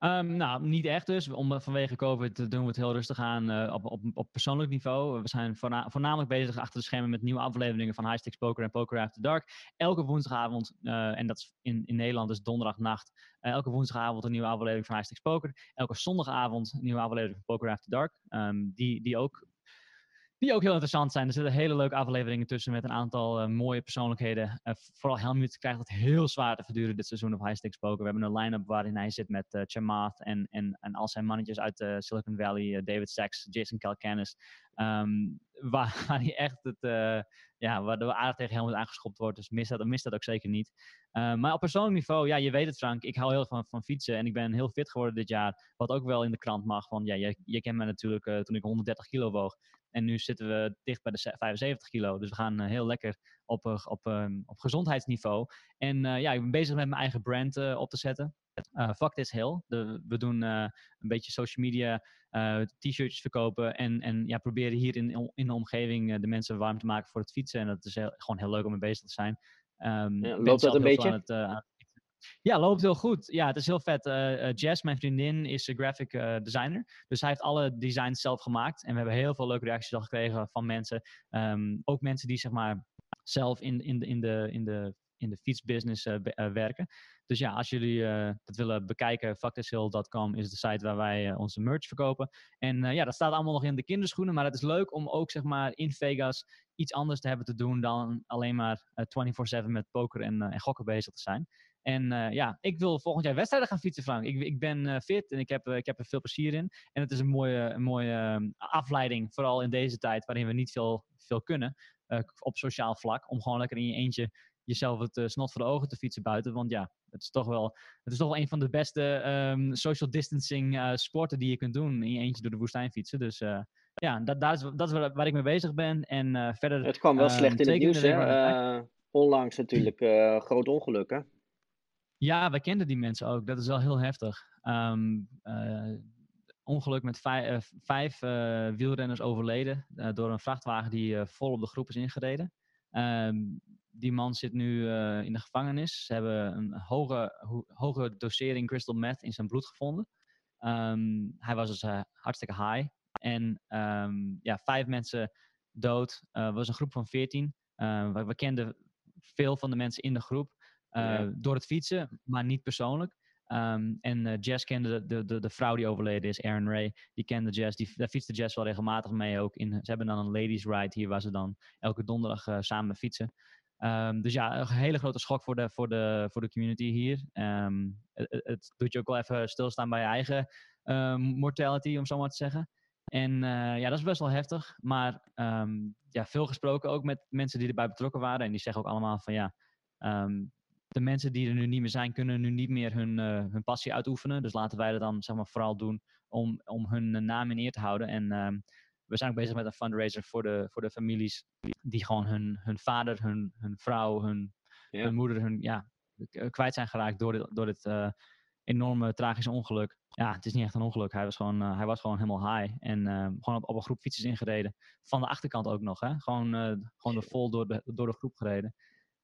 Um, nou, niet echt dus. Om, vanwege COVID doen we het heel rustig aan uh, op, op, op persoonlijk niveau. We zijn voorna voornamelijk bezig achter de schermen met nieuwe afleveringen van High Stakes Poker en Poker After Dark. Elke woensdagavond, uh, en dat is in, in Nederland dus donderdagnacht, elke woensdagavond een nieuwe aflevering van High Stakes Poker. Elke zondagavond een nieuwe aflevering van Poker After Dark. Um, die, die ook die ook heel interessant zijn. Er zitten hele leuke afleveringen tussen met een aantal uh, mooie persoonlijkheden. Vooral Helmut krijgt het heel zwaar te verduren dit seizoen op High Stakes Poker. We hebben een line-up waarin hij zit met uh, Chamath en, en, en al zijn mannetjes uit Silicon Valley. David Sachs, Jason Calcanis. Um, waar, hij echt het, ja, waar de aardig tegen Helmut aangeschopt wordt. Dus mis dat, mis dat ook zeker niet. maar op persoonlijk niveau, ja, je weet het Frank. Ik hou heel van, van fietsen en ik ben heel fit geworden dit jaar. Wat ook wel in de krant mag. Want ja, je, je kent me natuurlijk toen ik 130 kilo woog. En nu zitten we dicht bij de 75 kilo. Dus we gaan eh, heel lekker op, eh, op, ehm, op gezondheidsniveau. En eh, ja, ik ben bezig met mijn eigen brand op te zetten. Uh, Fuck This Hill. De, we doen een beetje social media, t-shirtjes verkopen. En, en ja, proberen hier in, in de omgeving de mensen warm te maken voor het fietsen. En dat is heel, gewoon heel leuk om mee bezig te zijn. Um, ja, loopt dat een beetje? Het, ja, loopt heel goed. Ja, het is heel vet. Uh, Jess, mijn vriendin, is graphic uh, designer. Dus hij heeft alle designs zelf gemaakt. En we hebben heel veel leuke reacties al gekregen van mensen. Um, ook mensen die zeg maar zelf in, in, de, in, de, in, de, in de fietsbusiness werken. Dus ja, als jullie dat willen bekijken, factishill.com is de site waar wij onze merch verkopen. En ja, dat staat allemaal nog in de kinderschoenen. Maar het is leuk om ook zeg maar in Vegas iets anders te hebben te doen dan alleen maar 24-7 met poker en, en gokken bezig te zijn. En uh, ja, ik wil volgend jaar wedstrijden gaan fietsen, Frank. Ik, ik ben uh, fit en ik heb, uh, ik heb er veel plezier in. En het is een mooie, een mooie ehm, afleiding, vooral in deze tijd waarin we niet veel, veel kunnen op sociaal vlak. Om gewoon lekker in je eentje jezelf het snot voor de ogen te fietsen buiten. Want ja, het is toch wel, het is toch wel een van de beste um, social distancing sporten die je kunt doen. In je eentje door de woestijn fietsen. Dus ja, dat, dat, is, dat is waar, waar ik mee bezig ben. En verder... Het kwam wel slecht in het nieuws, hè? onlangs natuurlijk groot ongeluk, hè? Ja, wij kenden die mensen ook. Dat is wel heel heftig. Um, uh, ongeluk met vijf, uh, vijf uh, wielrenners overleden door een vrachtwagen die vol op de groep is ingereden. Um, die man zit nu in de gevangenis. Ze hebben een hoge, ho hoge dosering crystal meth in zijn bloed gevonden. Um, hij was dus hartstikke high. En ja, vijf mensen dood. Het was een groep van veertien. we, we kenden veel van de mensen in de groep. Uh, Door het fietsen, maar niet persoonlijk. Um, en uh, Jess kende de, de, de, vrouw die overleden is, Aaron Ray. Die kende Jess. Die, daar fietste Jess wel regelmatig mee ook. In, ze hebben dan een ladies ride hier waar ze dan elke donderdag uh, samen fietsen. Um, dus ja, een hele grote schok voor de, voor de, voor de community hier. Um, het, het, doet je ook wel even stilstaan bij je eigen mortality, om zo maar te zeggen. En uh, ja, dat is best wel heftig. Maar ja, veel gesproken ook met mensen die erbij betrokken waren. En die zeggen ook allemaal van ja, de mensen die er nu niet meer zijn, kunnen nu niet meer hun, uh, hun passie uitoefenen. Dus laten wij dat dan zeg maar, vooral doen om, om hun naam in eer te houden. En uh, we zijn ook bezig met een fundraiser voor de, voor de families die gewoon hun, hun vader, hun, hun vrouw, hun, hun moeder, hun, ja, kwijt zijn geraakt door dit, door dit enorme tragische ongeluk. Ja, het is niet echt een ongeluk. Hij was gewoon, hij was gewoon helemaal high. En gewoon op, op, een groep fietsers ingereden. Van de achterkant ook nog. Hè? Gewoon, gewoon er vol door de, door de groep gereden.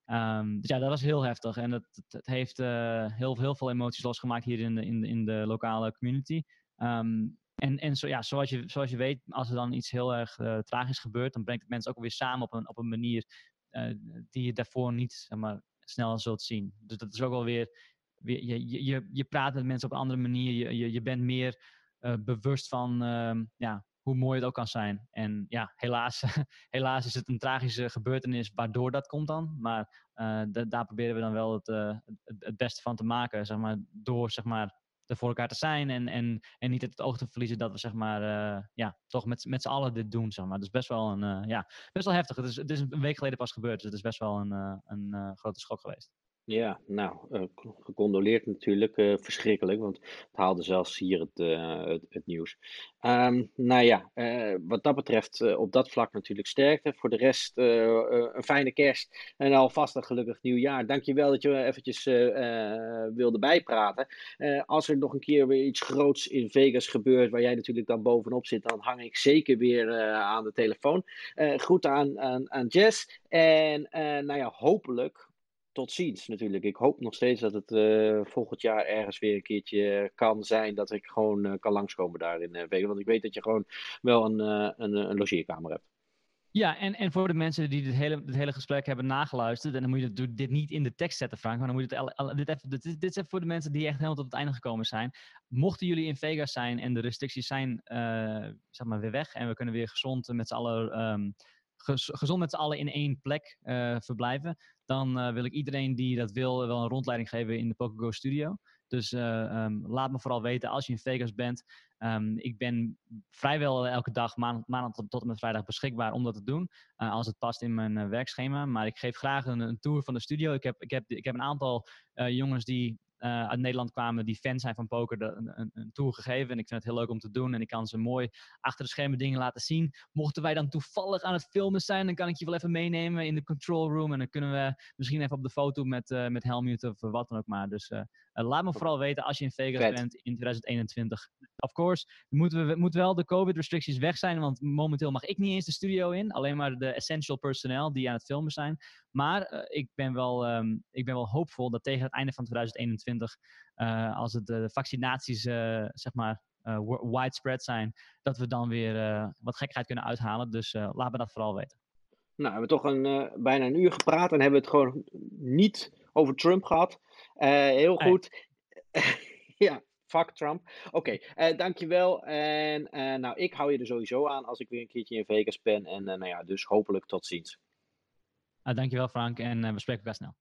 Um, dus ja, dat was heel heftig. En het, het, heeft uh, heel, heel veel emoties losgemaakt hier in de, in in de lokale community. Um, en en zo, ja, zoals, je, zoals je weet, als er dan iets heel erg uh, tragisch gebeurt, dan brengt het mensen ook weer samen op een, op een manier uh, die je daarvoor niet zeg maar, snel zult zien. Dus dat is ook wel weer, weer je, je, je praat met mensen op een andere manier. Je, je, je bent meer bewust van uh, ja, hoe mooi het ook kan zijn. En ja, helaas, helaas is het een tragische gebeurtenis waardoor dat komt dan. Maar uh, daar proberen we dan wel het, uh, het, het, beste van te maken, zeg maar, door zeg maar, er voor elkaar te zijn en, en, en niet het oog te verliezen dat we zeg maar, uh, ja, toch met, met z'n allen dit doen. Zeg maar. Dus best wel, een, ja, best wel heftig. Het is, het is een week geleden pas gebeurd, dus het is best wel een, een grote schok geweest. Ja, nou, uh, gecondoleerd natuurlijk. Uh, verschrikkelijk, want het haalde zelfs hier het, uh, het, nieuws. Um, nou ja, wat dat betreft op dat vlak natuurlijk sterkte. Voor de rest een fijne kerst en alvast een gelukkig nieuwjaar. Dankjewel dat je eventjes wilde bijpraten. als er nog een keer weer iets groots in Vegas gebeurt, waar jij natuurlijk dan bovenop zit, dan hang ik zeker weer aan de telefoon. groeten aan, aan, aan Jess. En nou ja, hopelijk tot ziens natuurlijk. Ik hoop nog steeds dat het uh, volgend jaar ergens weer een keertje kan zijn dat ik gewoon uh, kan langskomen daar in uh, Want ik weet dat je gewoon wel een, een, een logeerkamer hebt. Ja, en, en voor de mensen die dit hele, dit hele gesprek hebben nageluisterd, en dan moet je dit niet in de tekst zetten, Frank, maar dan moet je het, dit, even, dit, dit is even voor de mensen die echt helemaal tot het einde gekomen zijn. Mochten jullie in Vegas zijn en de restricties zijn zeg maar weer weg en we kunnen weer gezond met z'n allen um, gezond met z'n allen in één plek uh, verblijven, dan uh, wil ik iedereen die dat wil wel een rondleiding geven in de PokéGo Studio. Dus um, laat me vooral weten als je in Vegas bent. Um, ik ben vrijwel elke dag, maandag, maandag tot, en met vrijdag, beschikbaar om dat te doen. als het past in mijn werkschema. Maar ik geef graag een, een, tour van de studio. Ik heb, ik heb, ik heb een aantal jongens die uh, uit Nederland kwamen die fan zijn van poker de, een, een, tour gegeven. En ik vind het heel leuk om te doen. En ik kan ze mooi achter de schermen dingen laten zien. Mochten wij dan toevallig aan het filmen zijn, dan kan ik je wel even meenemen in de control room. En dan kunnen we misschien even op de foto met, uh, met Helmut of wat dan ook maar. Dus uh, laat me vooral weten als je in Vegas bent in 2021. Of course, moeten we moeten wel de COVID-restricties weg zijn. Want momenteel mag ik niet eens de studio in. Alleen maar de essential personnel die aan het filmen zijn. Maar ik, ben wel, um, ik ben wel hoopvol dat tegen het einde van 2021 uh, als het de vaccinaties uh, zeg maar widespread zijn, dat we dan weer wat gekheid kunnen uithalen. Dus laat me dat vooral weten. Nou, we hebben toch een, bijna een uur gepraat en hebben het gewoon niet over Trump gehad. heel goed. ja, fuck Trump. Oké, okay, dankjewel. En nou, ik hou je er sowieso aan als ik weer een keertje in Vegas ben. En nou ja, dus hopelijk tot ziens. Uh, dankjewel Frank en we spreken elkaar snel.